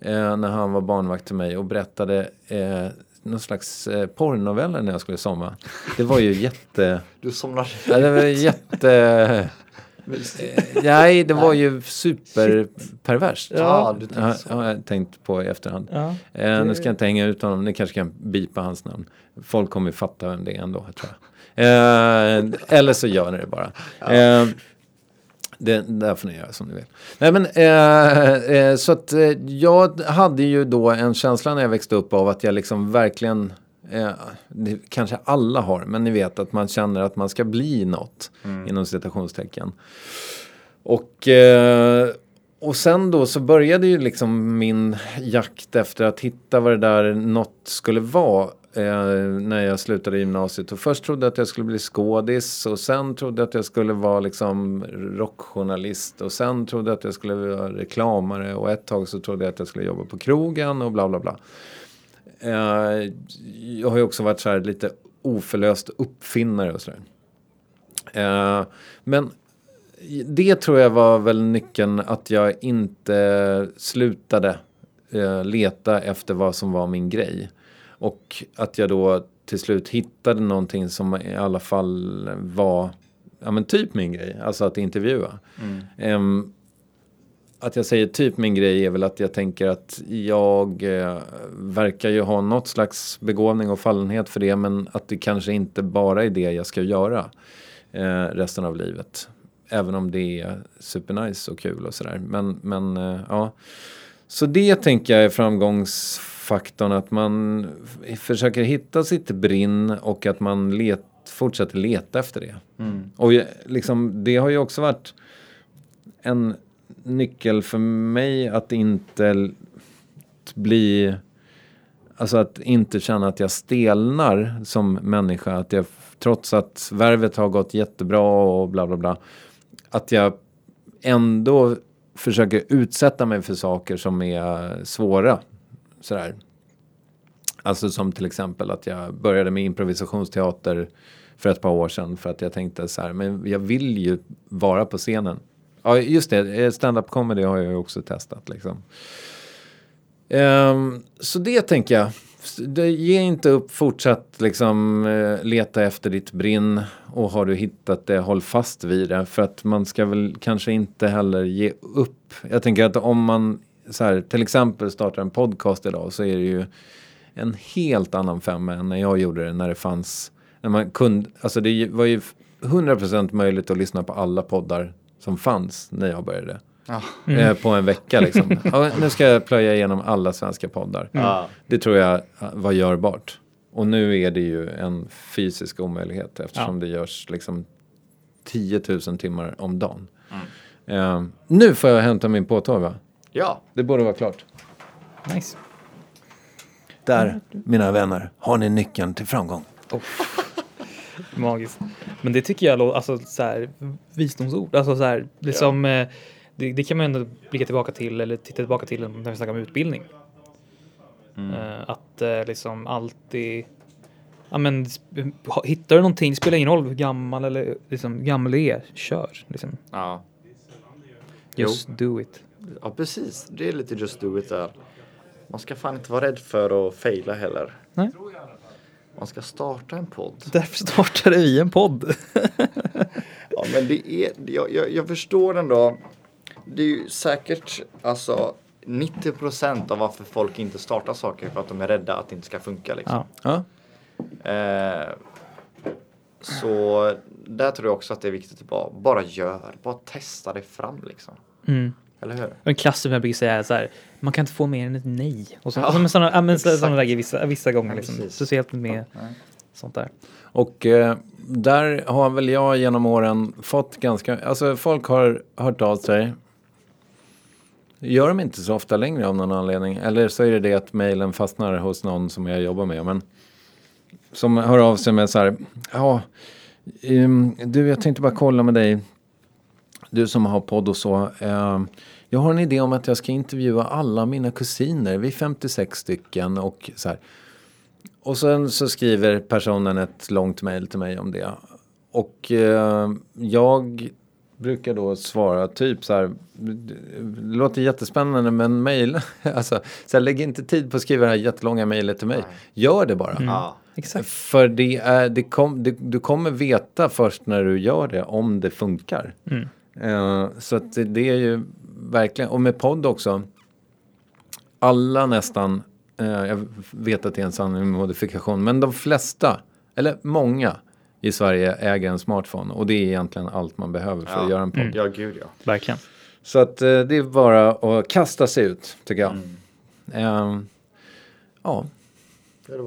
eh, när han var barnvakt till mig och berättade eh, någon slags eh, porrnoveller när jag skulle somna. Det var ju jätte...
Du somnade.
Ja, det var jätte... Eh, nej, det var ju superperverst.
Ja, du
Ja, har jag tänkt på i efterhand.
Ja.
Eh, nu ska jag inte hänga ut honom, ni kanske kan bipa hans namn. Folk kommer ju fatta vem det är ändå, tror jag. Eh, eller så gör ni det bara. Eh, det, där får ni göra som ni vill. Nej men, eh, eh, så att eh, jag hade ju då en känsla när jag växte upp av att jag liksom verkligen, eh, det kanske alla har, men ni vet att man känner att man ska bli något, inom citationstecken. Och, eh, och sen då så började ju liksom min jakt efter att hitta vad det där något skulle vara. Eh, när jag slutade gymnasiet. Och först trodde jag att jag skulle bli skådis. Och sen trodde jag att jag skulle vara liksom rockjournalist. Och sen trodde jag att jag skulle vara reklamare. Och ett tag så trodde jag att jag skulle jobba på krogen och bla bla bla. Eh, jag har ju också varit så här lite oförlöst uppfinnare och sådär. Eh, men det tror jag var väl nyckeln att jag inte slutade eh, leta efter vad som var min grej. Och att jag då till slut hittade någonting som i alla fall var ja, men typ min grej, alltså att intervjua. Ehm, att jag säger typ min grej är väl att jag tänker att jag eh, verkar ju ha något slags begåvning och fallenhet för det men att det kanske inte bara är det jag ska göra eh, resten av livet. Även om det är supernice och kul och sådär. Men, men eh, ja. Så det tänker jag är framgångsfaktorn att man försöker hitta sitt brinn och att man let, fortsätter leta efter det. Och jag- liksom, det har ju också varit en nyckel för mig att inte bli Alltså att inte känna att jag stelnar som människa. Att jag, trots att värvet har gått jättebra och bla bla bla. Att jag ändå försöker utsätta mig för saker som är svåra. Sådär. Alltså som till exempel att jag började med improvisationsteater för ett par år sedan. För att jag tänkte så här, men jag vill ju vara på scenen. Ja, just det. Eh, stand-up comedy har jag ju också testat liksom. Um, så det tänker jag. Det, ge inte upp, fortsätt liksom eh, leta efter ditt brinn. Och har du hittat det, håll fast vid det. För att man ska väl kanske inte heller ge upp. Jag tänker att om man så här, till exempel startar en podcast idag så är det ju en helt annan femma än när jag gjorde det. När det fanns, när man kunde, alltså det var ju 100% möjligt att lyssna på alla poddar som fanns när jag började.
Ja.
Eh, på en vecka liksom. ja, nu ska jag plöja igenom alla svenska poddar.
Ja.
Det tror jag var görbart. Och nu är det ju en fysisk omöjlighet eftersom
Ja.
det görs liksom 10 000 timmar om dagen. Eh, nu får jag hämta min påtår va?
ja.
Det borde vara klart.
Nice.
Där, mina vänner, har ni nyckeln till framgång.
Magiskt. Men det tycker jag låter, alltså så här, visdomsord, alltså så här, liksom, eh, det, det kan man ändå blicka tillbaka till eller titta tillbaka till när vi snackar om utbildning.
Mm.
Eh, att eh, liksom alltid Ja men hittar du någonting, spelar ingen roll hur gammal eller liksom gammal du är, kör liksom.
Ja.
Just do it.
ja, precis. Det är lite just do it där. Man ska fan inte vara rädd för att faila heller.
Nej.
Man ska starta en podd.
Därför startade vi en podd.
Ja, men det är, jag, jag, jag förstår ändå. Det är ju säkert alltså 90% av varför folk inte startar saker för att de är rädda att det inte ska funka. Liksom.
Ja.
Ja,
Eh, så där tror jag också att det är viktigt att bara, bara gör, bara testa det fram liksom.
Mm.
Eller hur?
En klassiker jag brukar säga är så här, man kan inte få mer än ett nej. Och så,
Ja,
ja, men sådana, ja, men sådana lägen vissa, vissa gånger
Ja,
liksom. Speciellt med
Nej.
sånt där.
och eh, där har väl jag genom åren fått ganska, alltså folk har hört av sig. Gör de inte så ofta längre av någon anledning. Eller så är det det att mejlen fastnar hos någon som jag jobbar med. Men som hör av sig med så här, ja, um, du jag tänkte bara kolla med dig. Du som har podd och så. Uh, jag har en idé om att jag ska intervjua alla mina kusiner. Vi är 56 stycken och så här. Och sen så skriver personen ett långt mejl till mig om det. Och eh, jag brukar då svara typ så här. Det låter jättespännande men mejl. Alltså, så här, lägg inte tid på att skriva det här jättelånga mejlet till mig. Gör det bara.
Ja.
Exakt.
För det är, det kom, det, du kommer veta först när du gör det om det funkar.
Mm.
Eh, så att det, det är ju verkligen, och med podd också. Alla nästan, eh, jag vet att det är en sanning med modifikation, men de flesta, eller många i Sverige äger en smartphone. Och det är egentligen allt man behöver för att
Ja.
göra en podd.
Ja, gud ja.
Verkligen.
Så att eh, det är bara att kasta sig ut, tycker jag.
Mm.
Eh, ja.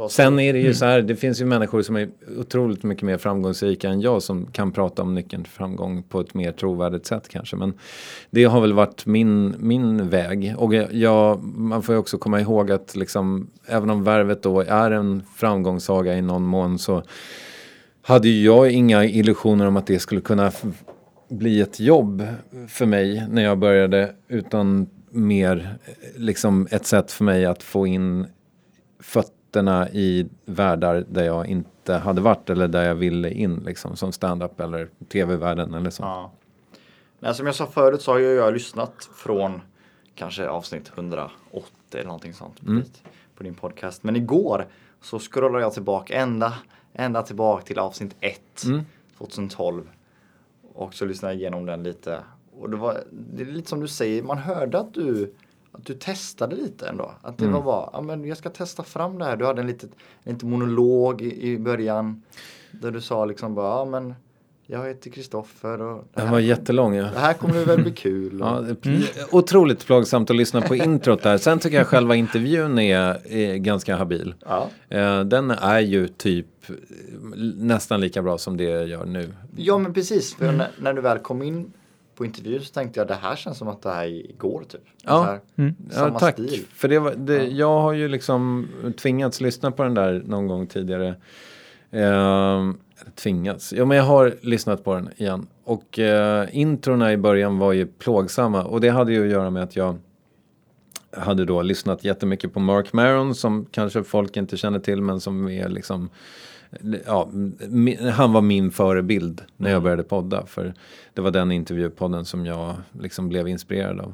Sen är det ju så här, det finns ju människor som är otroligt mycket mer framgångsrika än jag som kan prata om nyckeln till framgång på ett mer trovärdigt sätt kanske. Men det har väl varit min, min väg. Och jag, jag, man får ju också komma ihåg att liksom, även om värvet då är en framgångssaga i någon mån så hade jag inga illusioner om att det skulle kunna bli ett jobb för mig när jag började. Utan mer eh, liksom ett sätt för mig att få in fötterna i världar där jag inte hade varit eller där jag ville in liksom som stand-up eller tv-världen eller så.
Ja. Nej, som jag sa förut så har ju jag lyssnat från kanske avsnitt 180 eller någonting sånt
Mm.
på din podcast. Men igår så scrollade jag tillbaka ända, ända tillbaka till avsnitt 1
Mm.
2012. Och så lyssnade jag igenom den lite. Och det var det är lite som du säger, man hörde att du att du testade lite ändå. Att det
Mm.
var bara, ja men jag ska testa fram det här. Du hade en liten, en liten monolog i, i början. Där du sa liksom bara, ja men jag heter Kristoffer och det
Den var jättelång ja.
det här kommer väl bli kul. Och,
Ja, är Otroligt plågsamt att lyssna på introt där. Sen tycker jag själva intervjun är, är ganska habil.
ja.
Eh, den är ju typ nästan lika bra som det jag gör nu.
ja men precis, för när, när du väl kom in på intervjun så tänkte jag det här känns som att det här är igår typ.
Ja.
Här,
Mm.
Samma
ja, tack.
stil.
För det var, det, Jag har ju liksom tvingats lyssna på den där någon gång tidigare. Eller tvingats. Ja, men jag har lyssnat på den igen. Och uh, introna i början var ju plågsamma. Och det hade ju att göra med att jag hade då lyssnat jättemycket på Mark Maron som kanske folk inte känner till men som är liksom Ja, han var min förebild när jag började podda. För det var den intervjupodden som jag liksom blev inspirerad av.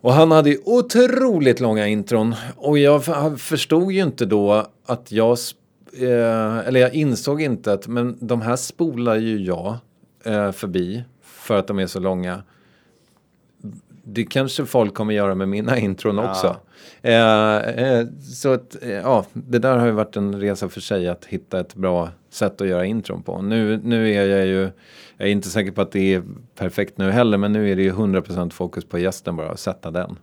Och han hade ju otroligt långa intron. Och jag förstod ju inte då att jag... Eh, eller jag insåg inte att men de här spolar ju jag eh, förbi för att de är så långa. Det kanske folk kommer göra med mina intron också. Eh, eh, så att, eh, ja, det där har ju varit en resa för sig att hitta ett bra sätt att göra intron på. Nu, nu är jag ju, jag är inte säker på att det är perfekt nu heller, men nu är det ju 100% fokus på gästen bara, att sätta den.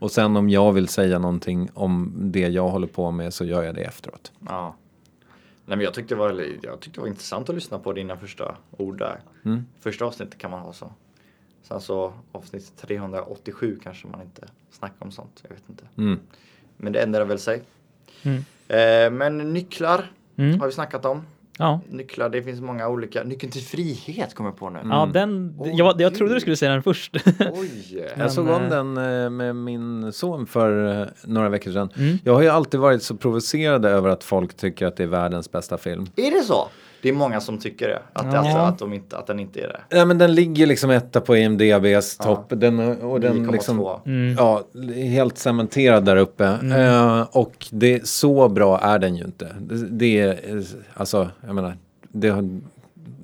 Och sen om jag vill säga någonting om det jag håller på med så gör jag det efteråt.
Ja. Nej, men jag, tyckte det var, jag tyckte det var intressant att lyssna på dina första ord där.
Mm.
Första avsnittet kan man ha så. Sen så avsnitt 387 kanske man inte snackar om sånt. Jag vet inte.
Mm.
Men det ändrar väl sig.
Mm.
Eh, men nycklar
Mm.
har vi snackat om.
Ja,
nycklar, det finns många olika. Nyckeln till frihet kommer jag på nu.
ja den,
Åh,
jag, jag trodde du skulle säga den först.
Oj!
Jag såg
Men,
om
eh,
den eh, med min son för eh, några veckor sedan.
Mm.
Jag har ju alltid varit så provocerad över att folk tycker att det är världens bästa film.
Är det så? Det är många som tycker det. Att,
Ja.
alltså, att, de inte, att den inte är det.
Nej men den ligger liksom etta på IMDBs
Ja.
topp. Den, och den
9,2.
liksom,
Mm.
ja, helt cementerad där uppe. Eh, och det, så bra är den ju inte. Det, det är, eh, alltså, jag menar, det har,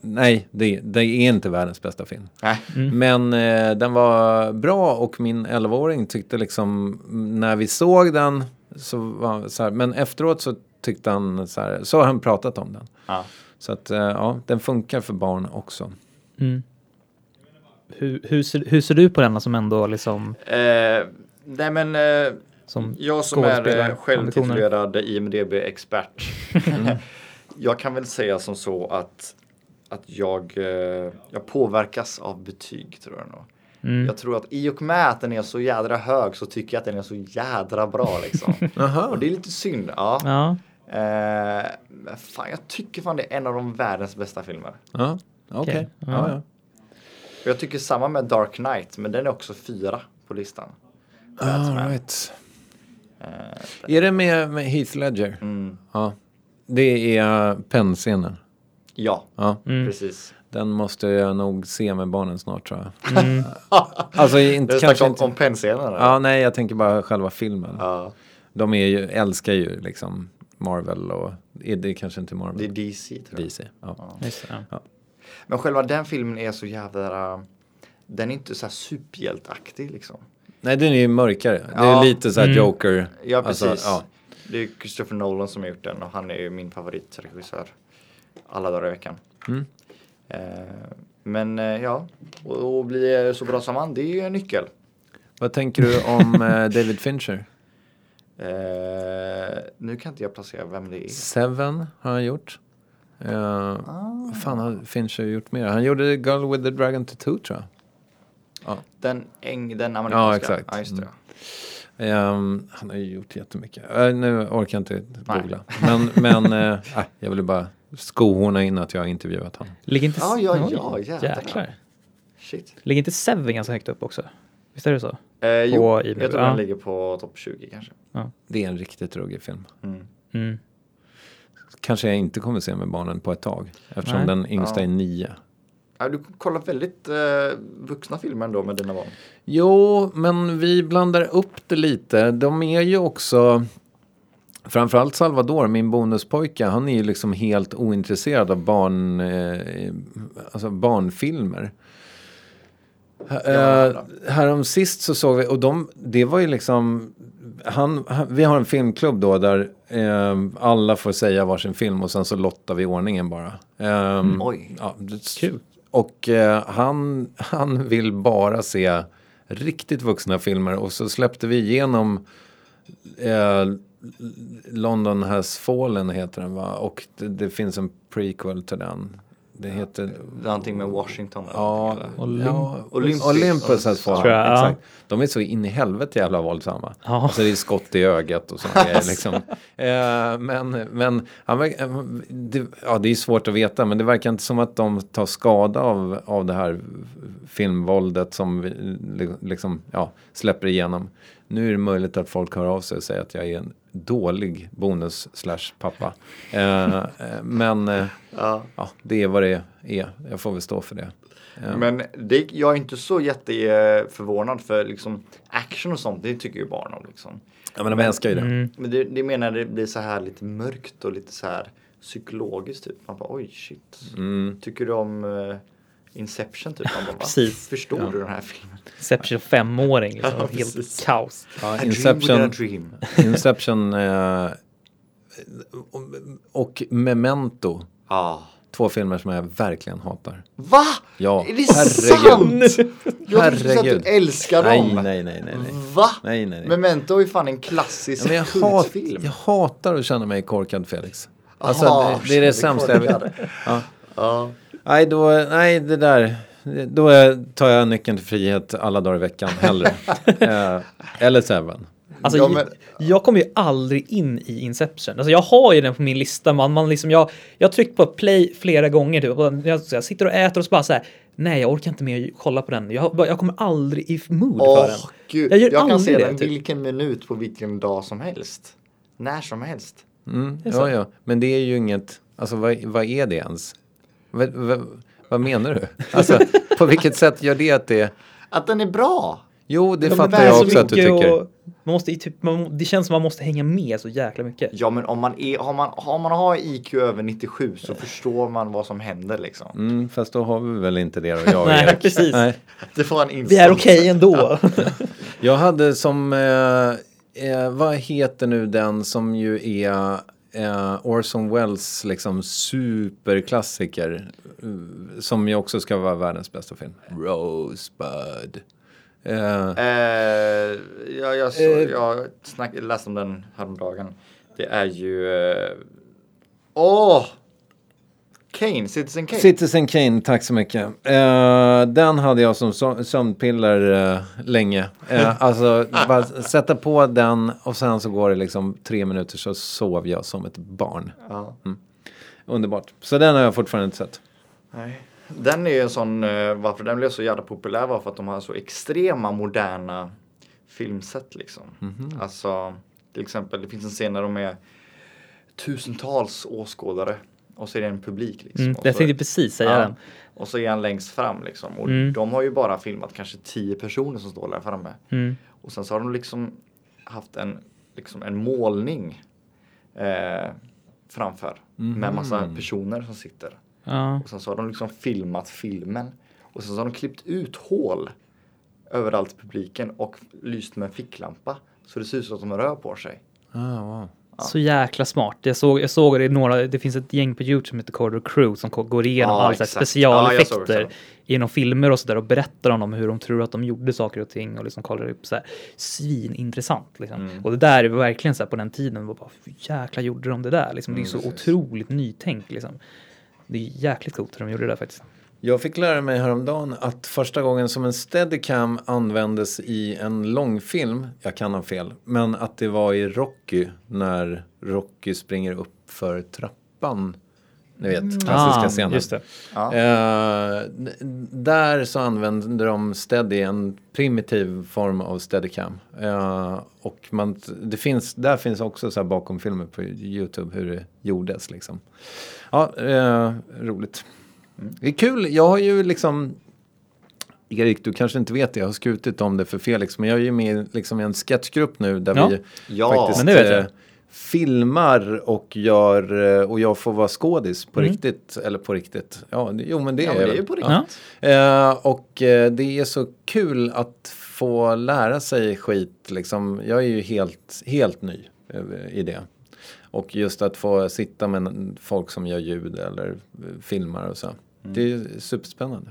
nej, det, det är inte världens bästa film.
Nej.
Men eh, den var bra och min 11-åring tyckte liksom, mm, när vi såg den, så var så här, men efteråt så tyckte han så här, så har han pratat om den.
Ja.
Så att, eh, ja, den funkar för barn också.
Mm. Hur, hur, ser, hur ser du på denna som ändå liksom
Eh, nej men eh,
som
jag som är eh, självtitulerad IMDB-expert. jag kan väl säga som så att, att jag, eh, jag påverkas av betyg tror jag nog.
Mm.
Jag tror att i och med att den är så jädra hög så tycker jag att den är så jädra bra liksom. Och det är lite synd. Ja.
Ja,
Eh, fan, jag tycker fan det är en av de världens bästa filmer.
Ja, okej.
Okej.
Ja.
Ja.
Ja,
Och jag tycker samma med Dark Knight, men den är också fyra på listan.
All
Batman.
right.
Eh,
Är det med, med Heath Ledger?
mm,
Ja. Det är pennscenen.
ja,
Ja.
mm.
precis.
Den måste jag nog se med barnen snart tror jag.
Mm.
Alltså inte kanske
snackar om,
inte.
om pennscenen. eller?
Ja, nej, jag tänker bara själva filmen.
Ja,
De är ju, älskar ju liksom Marvel och är det kanske inte Marvel?
det är DC tror jag.
DC. Ja.
Just det, ja.
Men själva den filmen är så jävla... Den är inte så här superhjältaktig liksom.
Nej, den är ju mörkare. Det är
Ja.
lite så här
Mm.
Joker.
Ja, precis.
Alltså, ja.
Det är Christopher Nolan som har gjort den och han är ju min favoritregissör. Alla dagar i veckan.
Mm.
Eh, men eh, ja, och, och bli så bra som han, det är ju en nyckel.
Vad tänker du om eh, David Fincher?
Eh, nu kan inte jag placera vem det är.
Seven har han gjort. Uh,
Ah.
Vad fan har Fincher gjort mer? Han gjorde Girl with the Dragon Tattoo tror jag.
Den, eng, den amerikanska.
exakt.
Ja, just det.
Ehm, han har ju gjort jättemycket. Uh, nu orkar jag inte
Nej.
googla. Men, men uh, jag ville bara skohorna in att jag har intervjuat honom.
Ligger inte...
Ja, ja, ja, jävlar.
jäklar.
Shit.
Ligger inte Seven ganska högt upp också? Visst är det så?
Eh, jo, jag tror
ja.
den ligger på topp 20 kanske.
Det är en riktigt ruggig film.
Mm.
Mm.
Kanske jag inte kommer se med barnen på ett tag. Eftersom
Nej.
den yngsta
Ja.
är nio.
Ja, du kollar väldigt eh, vuxna filmer ändå med dina barn.
Jo, men vi blandar upp det lite. De är ju också... Framförallt Salvador, min bonuspojke, han är ju liksom helt ointresserad av barn, eh, alltså barnfilmer. Uh, härom sist så såg vi, och de, det var ju liksom, han, han, vi har en filmklubb då där eh, alla får säga varsin film och sen så lottar vi ordningen bara. Ehm,
Oj.
Ja, det-
Kul.
Och eh, han, han vill bara se riktigt vuxna filmer och så släppte vi igenom eh, London has fallen heter den va? Och det, det finns en prequel till den. Det heter...
Någonting med Washington. eller
Ja?
Olymp-
ja,
Olympus.
Olympus.
Tror jag, ja.
Exakt. De är så in i helvete jävla våldsamma.
Ja.
Alltså det är skott i ögat och sånt. grejer, liksom. eh, men men eh, det, ja, det är svårt att veta men det verkar inte som att de tar skada av, av det här filmvåldet som vi li- liksom, ja, släpper igenom. Nu är det möjligt att folk hör av sig och säger att jag är en dålig bonus slash pappa. Eh, eh, men eh,
Ja.
ja, det är vad det är. Jag får väl stå för det. Eh,
Men det, jag är inte så jätteförvånad för liksom action och sånt, det tycker ju barn om liksom.
ja, men de älskar ju det.
Mm.
Men det, det menar det blir så här lite mörkt och lite så här psykologiskt typ. Man bara oj shit.
Mm.
Tycker du om eh, Inception typ? Man bara?
Precis.
Förstår
Ja.
du den här filmen?
Inception femåring liksom.
Ja,
Helt kaos.
Ja,
A dream
Inception,
a dream.
Inception eh, och Memento.
Ja.
Två filmer som jag verkligen hatar.
Va?
Ja,
Är det
herregud.
sant? Jag trodde att du
Herregud.
älskar
Nej,
dem.
nej, nej, nej. nej.
Va?
Nej, nej, nej.
Memento är ju fan en klassisk
Ja, jag, hat,
kultfilm.
jag hatar att känna mig korkad Felix. Alltså,
Aha,
det, det är det sämsta jag vet. Ja.
Ja.
Nej, då, nej, det där. Då tar jag nyckeln till frihet alla dagar i veckan hellre. eh, eller Seven.
Alltså,
Ja,
jag,
men-
jag kommer ju aldrig in i Inception. Alltså, jag har ju den på min lista. Man, man liksom, jag, jag har tryckt på play flera gånger. Typ. Jag, jag sitter och äter och så bara så här. Nej, jag orkar inte mer kolla på den. Jag, jag kommer aldrig i mood för
Åh
den.
gud,
Jag
jag,
gör
kan
aldrig
se
det,
den
typ.
vilken minut på vilken dag som helst. När som helst.
Mm, ja, ja. Men det är ju inget, alltså vad, vad är det ens? Vad, vad, menar du? Alltså, på vilket sätt gör det att det...
Att den är bra!
Jo, det
men
fattar jag
så
också att du tycker.
och Man måste, typ, man, det känns som man måste hänga med så jäkla mycket.
Ja men om man är, har man, har man har IQ över 97 så förstår man vad som händer liksom.
Mm, fast då har vi väl inte det då, jag och
Nej,
Erik.
precis.
Nej.
Det var en insats.
Vi är okej ändå.
Jag hade som, eh, eh, vad heter nu den som ju är eh, Orson Welles liksom superklassiker. eh, Som ju också ska vara världens bästa film. Rosebud. Eh,
Eh, ja, jag, så,
Eh.
jag snack, läste om den häromdagen. Det är ju... eh, Åh! Kane, Citizen Kane.
Citizen Kane, tack så mycket. Eh, den hade jag som sö- sömnpiller eh, länge. Eh, alltså, bara sätta på den och sen så går det liksom tre minuter så sov jag som ett barn.
ja.
Underbart. Så den har jag fortfarande inte sett.
Nej. Den är ju en sån, varför den blev så jävla populär var för att de har så extrema moderna filmsätt liksom. Alltså, till exempel det finns en scen där de är tusentals åskådare och så är det en publik liksom.
Mm, jag tänkte precis säga
ja,
den.
och så är han längst fram liksom. Och
Mm.
de har ju bara filmat kanske tio personer som står där framme.
Mm.
Och sen så har de liksom haft en, liksom en målning eh, framför med massa personer som sitter.
Ja.
Och sen så har de liksom filmat filmen. Och sen så har de klippt ut hål överallt i publiken och lyst med en ficklampa. Så det ser ut som att de rör på sig.
Ah, wow.
Så jäkla smart. Jag såg, jag såg det i några, det finns ett gäng på Youtube som heter Corridor Crew som går igenom
Ja,
alla så specialeffekter
Ja,
genom filmer och sådär och berättar om dem hur de tror att de gjorde saker och ting och liksom kollar upp så här svinintressant liksom.
Mm.
Och det där är verkligen så här på den tiden, bara, hur jäkla gjorde de det där liksom? Det är
Mm,
så
precis.
otroligt nytänk liksom. Det är jäkligt coolt hur de gjorde det där faktiskt.
Jag fick lära mig häromdagen att första gången som en steadicam användes i en långfilm, jag kan ha fel, men att det var i Rocky när Rocky springer upp för trappan. Ni vet, klassiska scenen.
Mm. Ah, just det.
Ja.
Eh, där så använder de steady, en primitiv form av steadicam. Eh, och man, det finns, där finns också så här bakom filmer på Youtube hur det gjordes liksom. Ja, eh, roligt. Det är kul, jag har ju liksom Erik, du kanske inte vet det, jag har skrutit om det för Felix, men jag är ju med i liksom en sketchgrupp nu där
Ja.
vi
Ja,
faktiskt eh, filmar och gör, eh, och jag får vara skådis på
Mm.
riktigt, eller på riktigt, ja, det, jo men det
Ja,
är
det är på riktigt.
Ja.
Eh, och eh, det är så kul att få lära sig skit liksom. Jag är ju helt, helt ny eh, i det. Och just att få sitta med folk som gör ljud eller eh, filmar och så. Det är superspännande.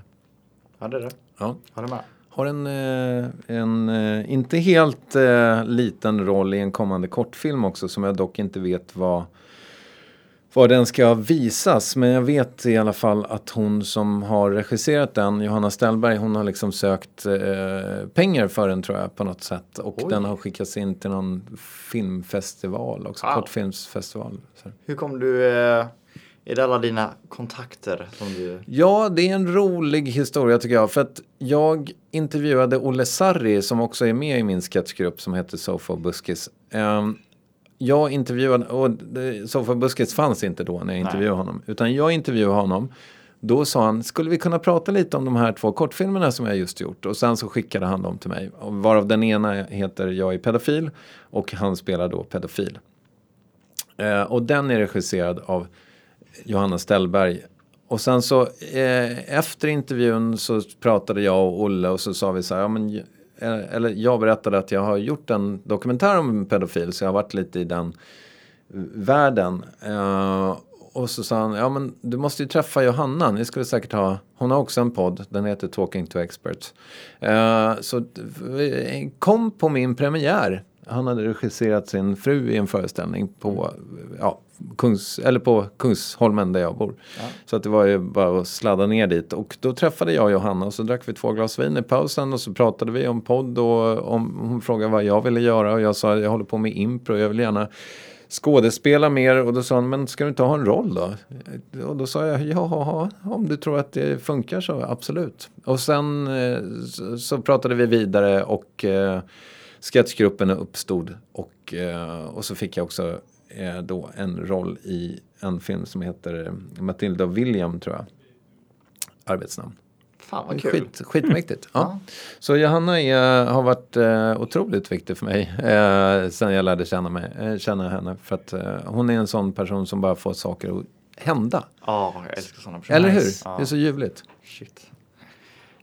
Ja, det är det.
Ja.
Håller med.
Har en, eh, en eh, inte helt eh, liten roll i en kommande kortfilm också som jag dock inte vet vad var den ska visas. Men jag vet i alla fall att hon som har regisserat den, Johanna Ställberg, hon har liksom sökt eh, pengar för den tror jag på något sätt. Och
Oj.
den har skickats in till någon filmfestival också,
Wow.
kortfilmsfestival. Så.
Hur kom du... Eh, är det alla dina kontakter som du...
Ja, det är en rolig historia tycker jag. För att jag intervjuade Olle Sarri som också är med i min sketchgrupp som heter Sofa Buskis. Ehm, jag intervjuade, och Sofa Buskis fanns inte då när jag intervjuade honom. Utan jag intervjuade honom. Då sa han, skulle vi kunna prata lite om de här två kortfilmerna som jag just gjort? Och sen så skickade han dem till mig. Varav den ena heter Jag är pedofil och han spelar då pedofil. Eh, och den är regisserad av Johanna Ställberg. Och sen så eh, efter intervjun så pratade jag och Olle och så sa vi så här, ja, men, eh, eller jag berättade att jag har gjort en dokumentär om en pedofil så jag har varit lite i den världen. Eh, och så sa han, ja men du måste ju träffa Johanna, ni skulle säkert ha, hon har också en podd, den heter Talking to Experts. Eh, så eh, kom på min premiär han hade regisserat sin fru i en föreställning på, ja, Kungs, eller på Kungsholmen där jag bor. Så att det var ju bara att sladda ner dit. Och då träffade jag Johanna och så drack vi två glas vin i pausen och så pratade vi om podd och om, hon frågade vad jag ville göra och jag sa jag håller på med impro, jag vill gärna skådespela mer och då sa hon, men ska du inte ha en roll då? Och då sa jag, ja, om du tror att det funkar så absolut. Och sen eh, så, så pratade vi vidare och eh, sketchgruppen uppstod och, eh, och så fick jag också eh, då en roll i en film som heter Matilda och William tror jag. Arbetsnamn.
Fan vad kul.
Skit, skitmäktigt. ja. Så Johanna är, har varit eh, otroligt viktig för mig eh, sen jag lärde känna, mig, eh, känna henne. För att eh, hon är en sån person som bara får saker att hända.
Ja, jag älskar sådana personer.
Eller hur?
Ja.
Det är så ljuvligt.
Shit.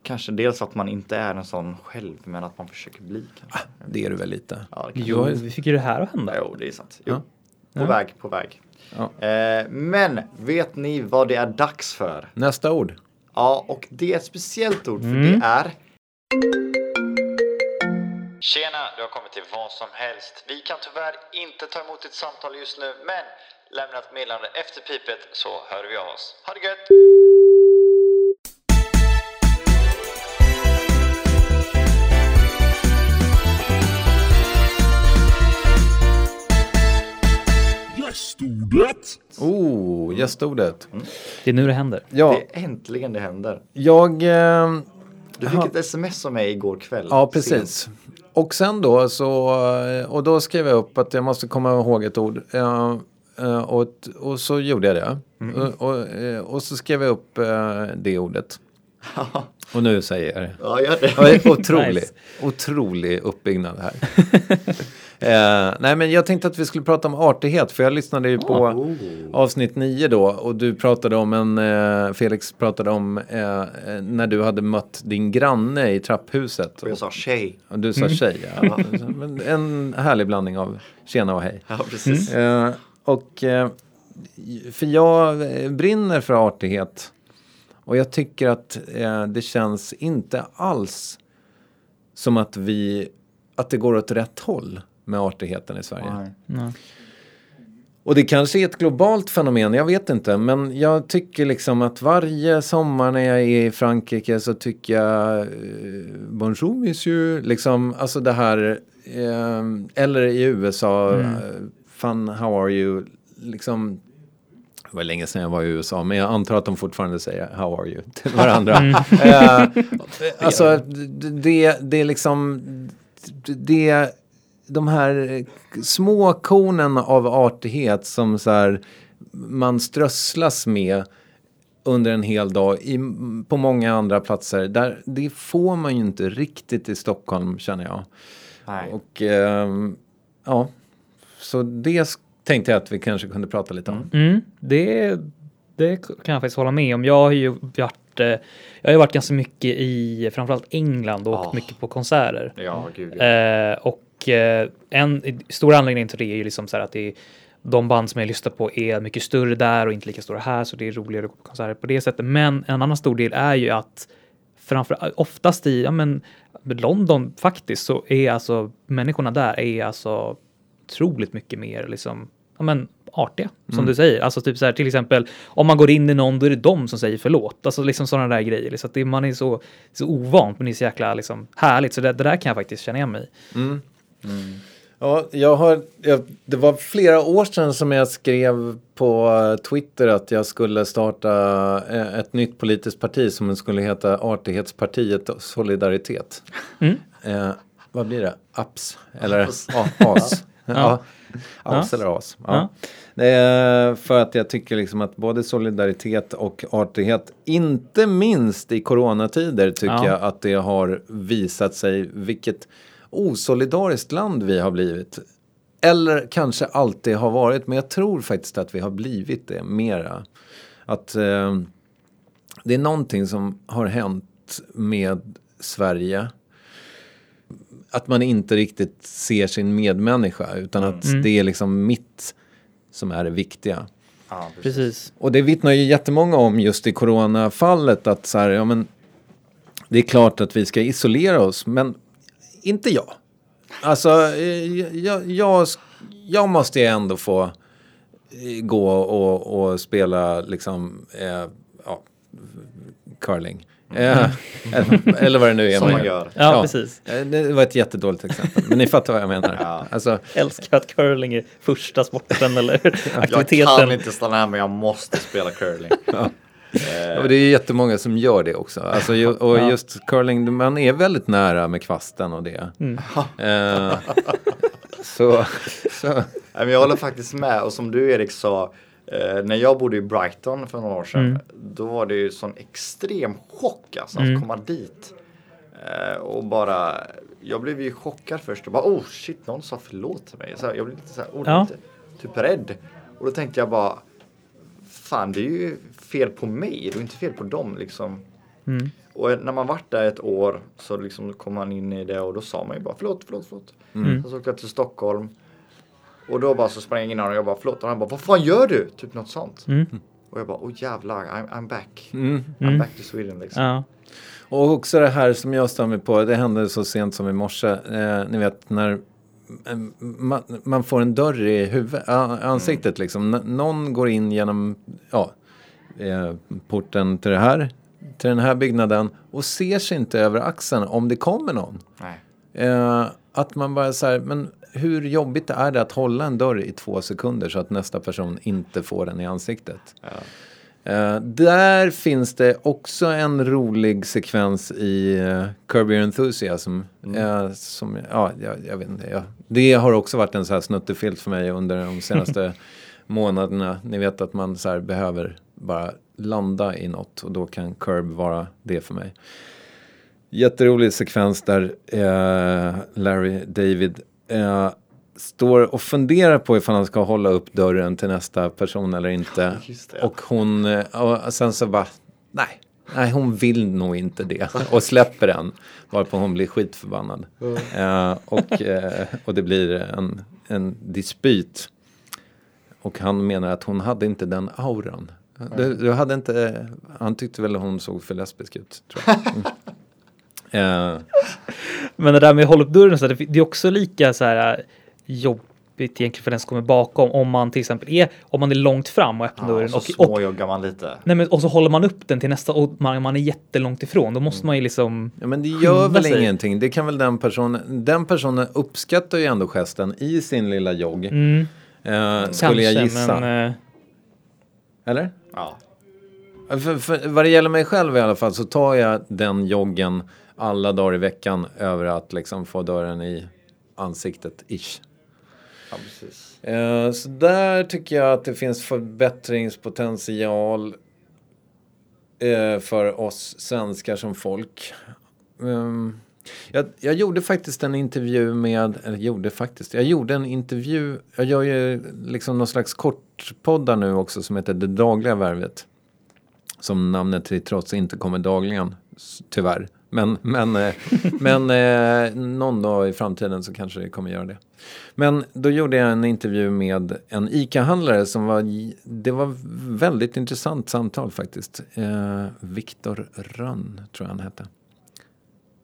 Kanske dels att man inte är en sån själv, men att man försöker bli kanske.
Det är du väl lite.
Ja,
Jo, vi fick ju det här att hända.
Jo, det är sant. Jo.
Ja.
På väg, på väg.
Ja.
Eh, men vet ni vad det är dags för?
Nästa ord.
Ja, och det är ett speciellt ord för
Mm.
det är... Tjena, du har kommit till vad som helst. Vi kan tyvärr inte ta emot ditt samtal just nu, men lämna ett meddelande efter pipet så hör vi av oss. Ha det gött!
Gästordet!
Oh, gästordet.
Det är nu det händer.
Ja,
Det är äntligen det händer.
jag... Eh,
Du fick ett sms av mig igår kväll.
Ja,
Sent.
precis. Och sen då så, och då skrev jag upp att jag måste komma ihåg ett ord. Eh, eh, och, och så gjorde jag det. Och, och, eh, och så skrev jag upp eh, det ordet. Och nu säger jag det.
Ja, gör det.
Ja, Otrolig,
Nice.
otrolig uppbyggnad här. eh, nej men jag tänkte att vi skulle prata om artighet för jag lyssnade ju på avsnitt 9 då och du pratade om en, eh, Felix pratade om eh, eh, när du hade mött din granne i trapphuset.
Och jag sa tjej.
Och du sa tjej, ja. Men En härlig blandning av tjena och hej.
Ja, precis.
Eh, och eh, för jag brinner för artighet. Och jag tycker att eh, det känns inte alls som att vi, att det går åt rätt håll med artigheten i Sverige.
Nej.
Ja.
Och det kanske är ett globalt fenomen, jag vet inte. Men jag tycker liksom att varje sommar när jag är i Frankrike så tycker jag eh, Bonjour monsieur, liksom, alltså det här. Eh, eller i USA,
Mm.
eh, Fun, how are you? Liksom, det var länge sedan jag var i USA, men jag antar att de fortfarande säger How are you till varandra.
Mm.
Eh, alltså, det, det, är liksom, det, de här små kornen av artighet som så här, man strösslas med under en hel dag i, på många andra platser. Där, det får man ju inte riktigt i Stockholm känner jag.
Nej.
Och ehm, ja, så det tänkte jag att vi kanske kunde prata lite om.
Mm, det, det kan jag faktiskt hålla med om. Jag har ju varit, eh, jag har varit ganska mycket i framförallt England och
Ja.
mycket på konserter.
Ja, gud ja.
Eh, och eh, en stor anledning till det är ju liksom så här att det är, de band som jag lyssnar på är mycket större där och inte lika stora här, så det är roligare att gå på konserter på det sättet. Men en annan stor del är ju att framför oftast i ja, men, London faktiskt så är alltså människorna där är alltså otroligt mycket mer liksom, ja, men, artiga som du säger. Alltså typ så här till exempel om man går in i någon då är det de som säger förlåt. Alltså liksom sådana där grejer. Så att det, man är så, så ovant men det är så jäkla liksom, härligt. Så det, det där kan jag faktiskt känna igen mig i.
Ja, jag har, jag, det var flera år sedan som jag skrev på Twitter att jag skulle starta eh, ett nytt politiskt parti som skulle heta Artighetspartiet och Solidaritet.
Mm.
Eh, vad blir det? APS? Eller
Aps.
A- AS? ja. APS
Ja.
eller AS. Ja. Eh, för att jag tycker liksom att både solidaritet och artighet, inte minst i coronatider, tycker
Ja.
jag att det har visat sig vilket osolidariskt land vi har blivit. Eller kanske alltid har varit, men jag tror faktiskt att vi har blivit det mera. Att eh, det är någonting som har hänt med Sverige. Att man inte riktigt ser sin medmänniska utan att
Mm.
det är liksom mitt som är det viktiga.
ja, precis.
Precis.
Och det vittnar ju jättemånga om just i coronafallet att så här, ja men det är klart att vi ska isolera oss men inte jag. alltså eh, jag, jag, jag måste ju ändå få eh, gå och, och spela liksom, eh, ja, curling. Eller, eller vad det nu är
Som man
gör.
gör.
Ja, precis.
Det var ett jättedåligt exempel, men ni fattar vad jag menar.
Ja.
Alltså,
Älskar att curling är första sporten eller
Jag kan
aktiviteten.
inte stanna här men jag måste spela curling.
Ja, men det är jättemånga som gör det också. Alltså, ju, och
Ja.
just curling, man är väldigt nära med kvasten och det.
Mm.
Eh, så, så,
jag håller faktiskt med och som du Erik sa eh, när jag bodde i Brighton för några år sedan
Mm.
då var det ju sån extrem chock alltså
Mm.
att komma dit. Eh, och bara, jag blev ju chockad först och bara oh shit någon sa förlåt till mig. Så jag blev lite så här, oh,
Ja.
lite, typ rädd. Och då tänkte jag bara fan det är ju fel på mig, det är inte fel på dem liksom.
Mm.
Och när man varit där ett år så liksom kom man in i det och då sa man ju bara förlåt, förlåt, förlåt.
Mm.
Så åkte jag till Stockholm. Och då bara så sprang jag in och jag bara förlåt. Och han bara vad fan gör du? Typ något sånt.
Mm.
Och jag bara åh jävlar, I'm, I'm back.
mm.
I'm
Mm.
back to Sweden liksom.
Ja.
Och också det här som jag mig på, det hände så sent som i morse. Eh, ni vet när eh, man, man får en dörr i huvudet, ansiktet liksom. N- någon går in genom ja, eh, porten till, det här, till den här byggnaden och ser sig inte över axeln om det kommer någon.
Nej.
Eh, att man bara så här, men hur jobbigt är det att hålla en dörr i två sekunder så att nästa person inte får den i ansiktet?
Ja.
Eh, där finns det också en rolig sekvens i uh, Curb Your Enthusiasm. eh, som, ja, jag, jag vet inte. Ja. Det har också varit en så här snuttefilt för mig under de senaste månaderna. Ni vet att man så behöver bara landa i något och då kan Curb vara det för mig. Jätterolig sekvens där eh, Larry David eh, står och funderar på ifall han ska hålla upp dörren till nästa person eller inte. Och hon, eh, och sen så bara, nej, nej hon vill nog inte det. Och släpper den. Varpå hon blir skitförbannad. Eh, och, eh, och det blir en, en dispyt. Och han menar att hon hade inte den auran. Du, du hade inte, han tyckte väl hon såg för lesbisk ut. Tror jag. Mm. Eh,
Men det där med att hålla upp dörren, så här, det det är också lika så här jobbigt egentligen för den som kommer bakom. Om man till exempel är, om man är långt fram och öppnar
Ja,
dörren
och så
och,
småjoggar man lite.
nej, men, och så håller man upp den till nästa och man, man är jättelångt ifrån. Då måste man ju liksom
Ja men det gör väl
sig.
ingenting. Det kan väl den personen, den personen uppskattar ju ändå gesten i sin lilla jogg.
Mm,
Eh, skulle jag gissa.
Men, eh,
Eller?
Ja.
För, för, vad det gäller mig själv i alla fall så tar jag den joggen alla dagar i veckan över att liksom få dörren i ansiktet, ish.
ja, precis.
Eh, så där tycker jag att det finns förbättringspotential eh, för oss svenskar som folk. Ehm, jag, jag gjorde faktiskt en intervju med, eller gjorde faktiskt, jag gjorde en intervju, jag gör ju liksom någon slags kortpoddar nu också som heter Det dagliga värvet. Som namnet till trots inte kommer dagligen, tyvärr. Men, men, eh, men eh, någon dag i framtiden så kanske det kommer göra det. Men då gjorde jag en intervju med en ICA-handlare som var, det var väldigt intressant samtal faktiskt. Eh, Viktor Rönn tror jag han hette.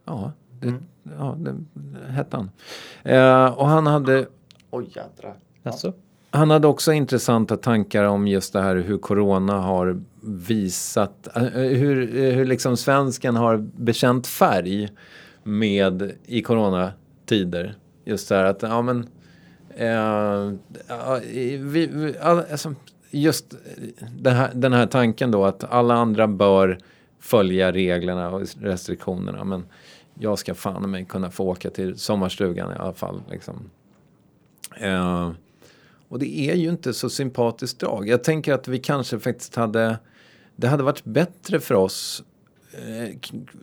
Ja, det, ja, det hette han. Eh, och han hade
Oj jädrar.
alltså,
han hade också intressanta tankar om just det här hur corona har visat, eh, hur, eh, hur liksom svensken har bekänt färg med i coronatider. Just det här att, ja men, eh, vi, vi, alltså, just eh, den här, den här tanken då att alla andra bör följa reglerna och restriktionerna men jag ska fan i mig kunna få åka till sommarstugan i alla fall. Liksom. Eh, och det är ju inte så sympatiskt drag. Jag tänker att vi kanske faktiskt hade... Det hade varit bättre för oss. eh,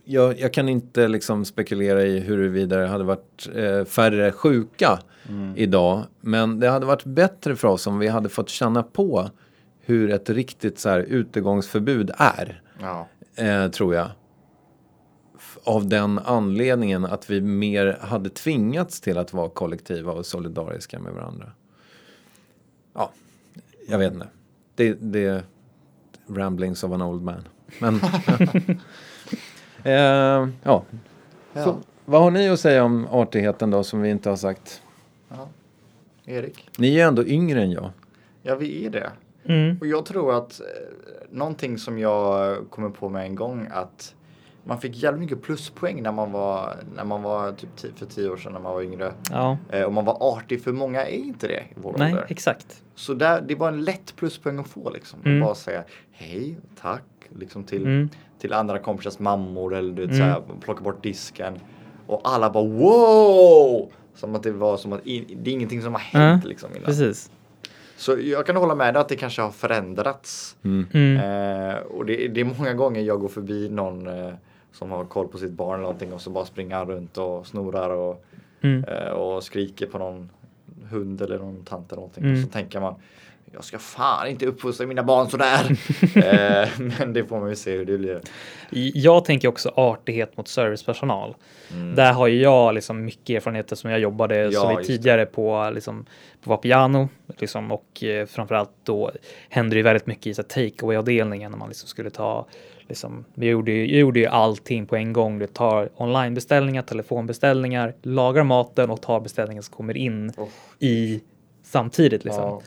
Jag, jag kan inte liksom spekulera i huruvida det hade varit eh, färre sjuka idag. Men det hade varit bättre för oss om vi hade fått känna på hur ett riktigt så här utegångsförbud är.
Ja.
Eh, tror jag. Av den anledningen att vi mer hade tvingats till att vara kollektiva och solidariska med varandra. Ja, jag vet inte. Det, det är ramblings of an old man. Men, eh, ja. Så,
Ja.
vad har ni att säga om artigheten då som vi inte har sagt?
Erik?
Ni är ändå yngre än jag.
Ja, vi är det.
Mm.
Och jag tror att eh, någonting som jag kommer på med en gång att man fick jävligt mycket pluspoäng när man var, när man var typ för tio år sedan när man var yngre.
Ja,
Eh, och man var artig, för många är inte det i vår
nej,
ålder.
exakt.
Så där, det var en lätt pluspoäng att få liksom.
Mm.
Att bara säga hej, tack, liksom till,
Mm.
till andra kompisars mammor eller du vet,
Mm.
här, plocka bort disken. Och alla bara wow! Som att det var som att in, det är ingenting som har hänt
Ja,
liksom innan.
Precis.
Så jag kan hålla med dig att det kanske har förändrats.
Mm.
Eh, och det, det är många gånger jag går förbi någon eh, som har koll på sitt barn eller någonting och så bara springer han runt och snorar och,
Mm.
eh, och skriker på någon hund eller någon tant eller någonting.
Mm.
Och så tänker man jag ska fan inte uppfostra mina barn sådär. eh, men det får man ju se hur det blir.
Jag tänker också artighet mot servicepersonal. Där har jag liksom mycket erfarenheter som jag jobbade
Ja, det.
tidigare på, liksom, på Vapiano. Liksom, och eh, framförallt då hände det väldigt mycket i take avdelningen när man liksom skulle ta Liksom, vi gjorde ju, gjorde ju allting på en gång. Du tar onlinebeställningar, telefonbeställningar, lagar maten och tar beställningen som kommer in
Oh.
i samtidigt. Liksom.
Ja.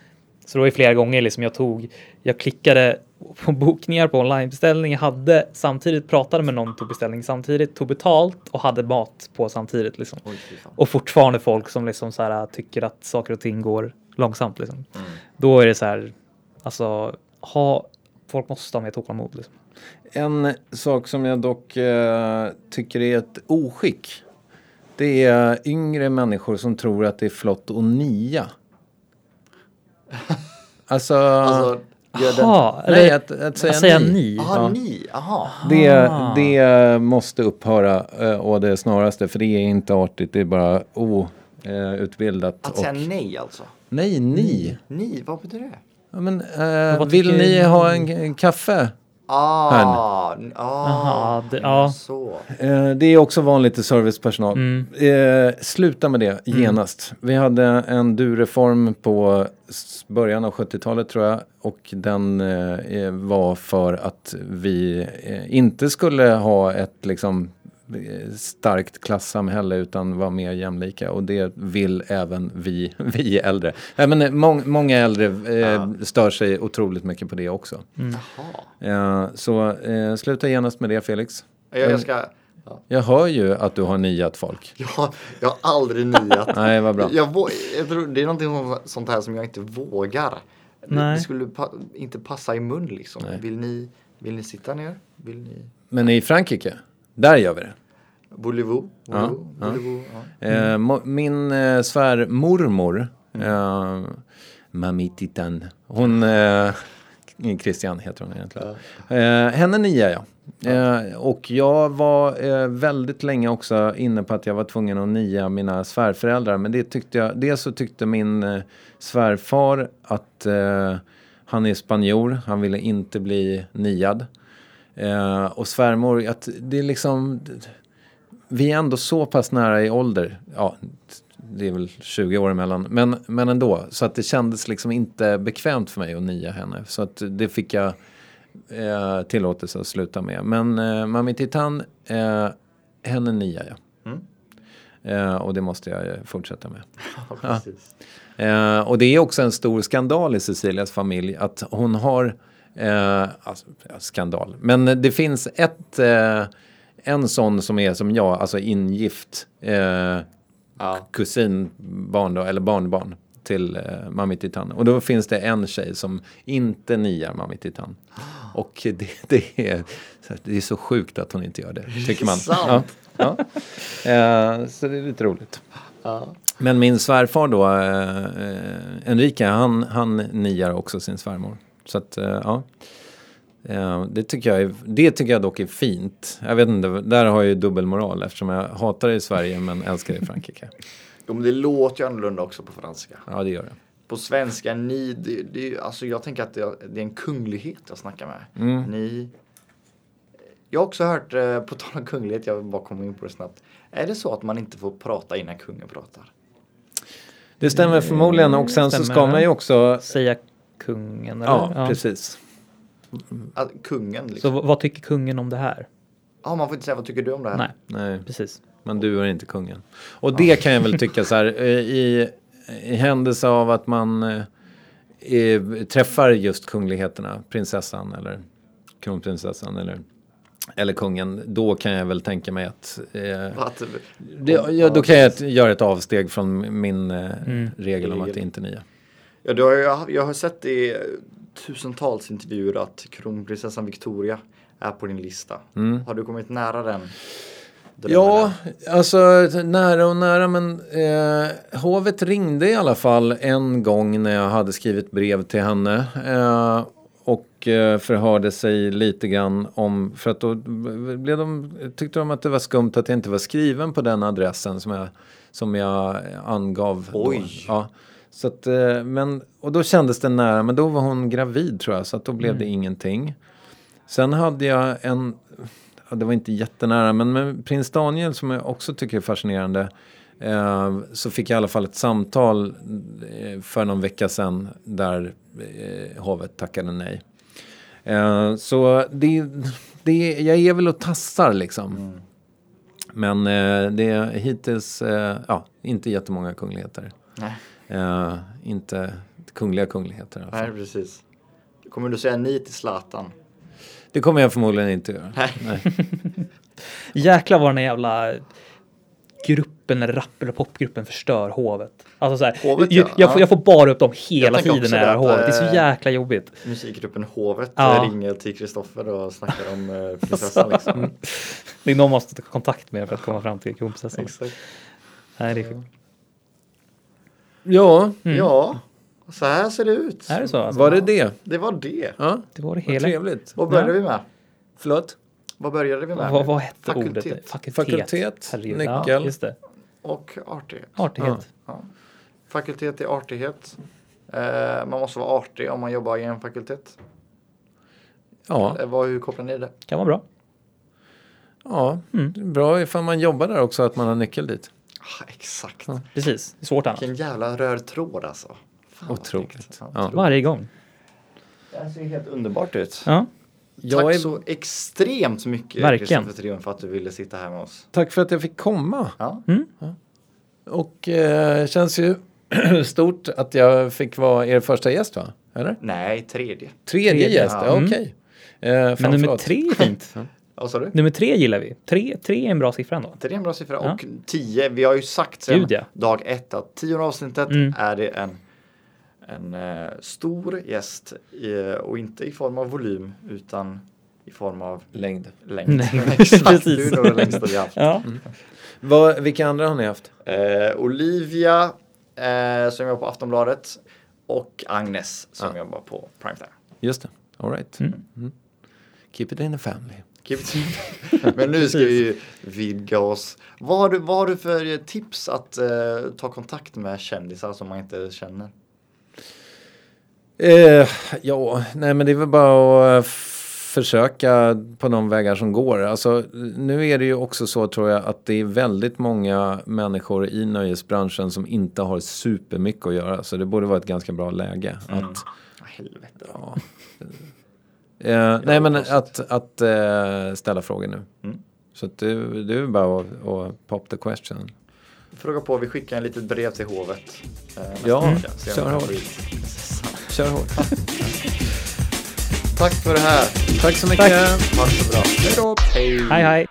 Så det var ju flera gånger liksom jag tog, jag klickade på bokningar på onlinebeställning, jag hade samtidigt pratade med någon, tog beställning samtidigt, tog betalt och hade mat på samtidigt liksom.
Oj.
Och fortfarande folk som liksom så här tycker att saker och ting går långsamt liksom.
Mm.
Då är det så här, alltså ha, folk måste ha mer tålamod liksom.
En sak som jag dock eh, tycker är ett oskick. Det är yngre människor som tror att det är flott att nia. Alltså,
Alltså, gör den-
nej, att, att säga,
att säga
ni.
ni.
Aha,
Ja.
ni, aha.
Det,
Ah.
det måste upphöra eh, och det snaraste för det är inte artigt, det är bara outbildat.
Att säga nej alltså.
nej, ni.
Ni, vad betyder det?
Ja, men, eh,
vad
vill ni? ha en, en kaffe?
Ah, ah
Aha, det- ja.
så.
Eh, det är också vanligt i servicepersonal.
Mm.
Eh, sluta med det genast. Vi hade en du-reform på början av 70-talet tror jag. Och den eh, var för att vi eh, inte skulle ha ett liksom starkt klassamhälle utan vara mer jämlika och det vill även vi, vi äldre. Äh, men, eh, mång, många äldre eh, stör sig otroligt mycket på det också.
Jaha.
Eh, så eh, sluta genast med det Felix.
Jag, jag ska... Ja.
Jag hör ju att du har niat folk.
Jag, jag har aldrig niat.
Nej, vad bra.
Jag, jag tror det är någonting som- sånt här som jag inte vågar. Det,
Nej.
det skulle pa, inte passa i mun liksom.
Nej.
Vill ni, vill ni sitta ner? Vill ni?
Men i Frankrike, där gör vi det. Ja,
Voulez-vous?
ja.
Ja.
Eh, mo- min eh, svärmormor, eh, Mami Titan, hon, eh, Christian heter hon egentligen. Eh, henne nia jag. Eh, och jag var eh, väldigt länge också inne på att jag var tvungen att nia mina svärföräldrar. Men det tyckte jag, dels så tyckte min eh, svärfar att eh, han är spanjor, han ville inte bli niad. Eh, och svärmor, att det är liksom vi är ändå så pass nära i ålder. Ja, det är väl 20 år emellan. Men, men ändå. Så att det kändes liksom inte bekvämt för mig att nia henne. Så att det fick jag eh, tillåtelse att sluta med. Men eh, Mami Titan, eh, henne niar jag.
Mm.
Eh, och det måste jag eh, fortsätta med.
Ja, precis.
Eh, och det är också en stor skandal i Cecilias familj att hon har, eh, alltså, skandal, men det finns ett, eh, en sån som är som jag, alltså ingift eh,
Ja.
kusinbarn då, eller barnbarn till eh, Mami Titan. Och då finns det en tjej som inte niar Mami Titan. Och det, det, är, det är så sjukt att hon inte gör det, tycker man. Ja, ja. Eh, så det är lite roligt.
Ja.
Men min svärfar då, eh, Enrique, han, han niar också sin svärmor. Så att, eh, ja. Eh, det, tycker jag är, det tycker jag dock är fint. Jag vet inte, där har jag ju dubbelmoral eftersom jag hatar det i Sverige men älskar det i Frankrike.
Jo, men det låter ju annorlunda också på franska.
Ja, det gör det.
På svenska, ni, det, det, alltså jag tänker att det, det är en kunglighet jag snackar med.
Mm.
Ni. Jag har också hört, eh, på tal om kunglighet, jag vill bara komma in på det snabbt. Är det så att man inte får prata innan kungen pratar?
Det stämmer förmodligen och sen så ska
stämmer.
man ju också...
Säga kungen eller?
Ja, precis.
Att kungen
Så
liksom.
v- vad tycker kungen om det här?
Ja, man får inte säga vad tycker du om det här?
Nej,
Nej.
precis.
Men du är inte kungen. Och det kan jag väl tycka så här, eh, i, i händelse av att man eh, träffar just kungligheterna, prinsessan eller kronprinsessan eller, eller kungen, då kan jag väl tänka mig att eh,
Att,
det, ja, då kan jag göra ett avsteg från min eh, regel om att
Regel.
inte nia.
Ja, du har, jag har sett i tusentals intervjuer att kronprinsessan Victoria är på din lista. Har du kommit nära den?
Ja, alltså nära och nära men eh, hovet ringde i alla fall en gång när jag hade skrivit brev till henne. Eh, och eh, förhörde sig lite grann om, för att då blev de, tyckte de att det var skumt att jag inte var skriven på den adressen som jag, som jag angav. då.
Oj.
Ja. Så att, eh, men, och då kändes det nära, men då var hon gravid tror jag, så att då blev det ingenting. Sen hade jag en, det var inte jättenära, men med prins Daniel som jag också tycker är fascinerande. Eh, så fick jag i alla fall ett samtal eh, för någon vecka sedan där eh, hovet tackade nej. Eh, så det, det, jag är väl och tassar liksom. Men eh, det är hittills, eh, ja, inte jättemånga kungligheter.
Nej.
Eh, inte kungliga kungligheter i alla fall.
Nej, precis. Kommer du säga nej till Zlatan?
Det kommer jag förmodligen inte göra.
Nej.
Jäklar vad den här jävla gruppen, rap eller popgruppen förstör hovet. Alltså så här,
Hovet,
jag,
ja.
jag, får, jag får bara upp dem hela tiden när jag hör
det,
hovet. Det är så
eh,
jäkla jobbigt.
Musikgruppen Hovet
Ja.
ringer till Kristoffer och snackar om eh, prinsessan liksom.
Det är någon man måste ta kontakt med för att komma fram till kronprinsessan.
Exakt.
Nej, det är sjukt.
Ja,
Ja, så här ser det ut.
Är det så? Alltså?
var det det?
Det var det.
Ja,
Det var det
vad
hela.
trevligt.
Vad började vi med?
Förlåt?
Vad började vi med?
Vad, vad hette
Fakultet.
ordet? Fakultet.
Fakultet,
Herregud.
nyckel.
Ja, just det.
Och artighet.
Artighet.
Ja. Fakultet i artighet. Eh, man måste vara artig om man jobbar i en fakultet.
Ja,
Eh, vad, hur kopplar ni det?
Kan vara bra.
ja.
Mm.
Är bra ifall man jobbar där också att man har nyckel dit.
Ah, exakt.
Precis. Det är svårt annars.
Vilken jävla röd tråd alltså. Fan,
Otroligt. Ja.
Varje gång.
Det här ser helt underbart ut.
Ja.
Jag
Tack
är-
så extremt mycket
Verkligen.
Kristoffer Triumf för att du ville sitta här med oss.
Tack för att jag fick komma.
Ja.
Och eh, känns ju stort att jag fick vara er första gäst va? Eller?
Nej, tredje.
Tredje,
Tredje,
gäst,
ja.
ja,
Mm.
okej. Eh,
Men nummer tre är fint.
Vad sa du?
Nummer tre gillar vi. Tre, tre är en bra siffra ändå.
Det är en bra siffra.
Ja.
Och 10, vi har ju sagt sedan
Gud, ja.
dag ett att tionde avsnittet
Mm.
är det en, en eh, stor gäst i, och inte i form av volym utan i form av
Längd.
längd.
Nej,
Exakt,
precis.
du är nog den längsta vi har haft.
Ja.
Vad, vilka andra har ni haft?
Eh, Olivia eh, som jobbar på Aftonbladet och Agnes som
Ja.
jobbar på Primetime.
Just det, all right.
Mm.
Mm. Keep it in the family.
Men nu ska vi ju vidga oss. Vad har du, vad har du för tips att eh, ta kontakt med kändisar som man inte känner?
Eh, ja, nej men det är väl bara att eh, försöka på de vägar som går. Alltså, nu är det ju också så tror jag att det är väldigt många människor i nöjesbranschen som inte har supermycket att göra. Så det borde vara ett ganska bra läge.
Mm.
Att,
Ah, helvete.
ja, eh, nej men att, att eh, ställa frågor nu.
Mm.
Så att det, det är bara att, att pop the question.
Fråga på, vi skickar en litet brev till hovet. Eh,
Ja,
vecka.
Kör hårt. Kör hårt.
Tack för det här.
Tack så mycket.
Ha det så bra. Hej då. Hej.
Hej hej.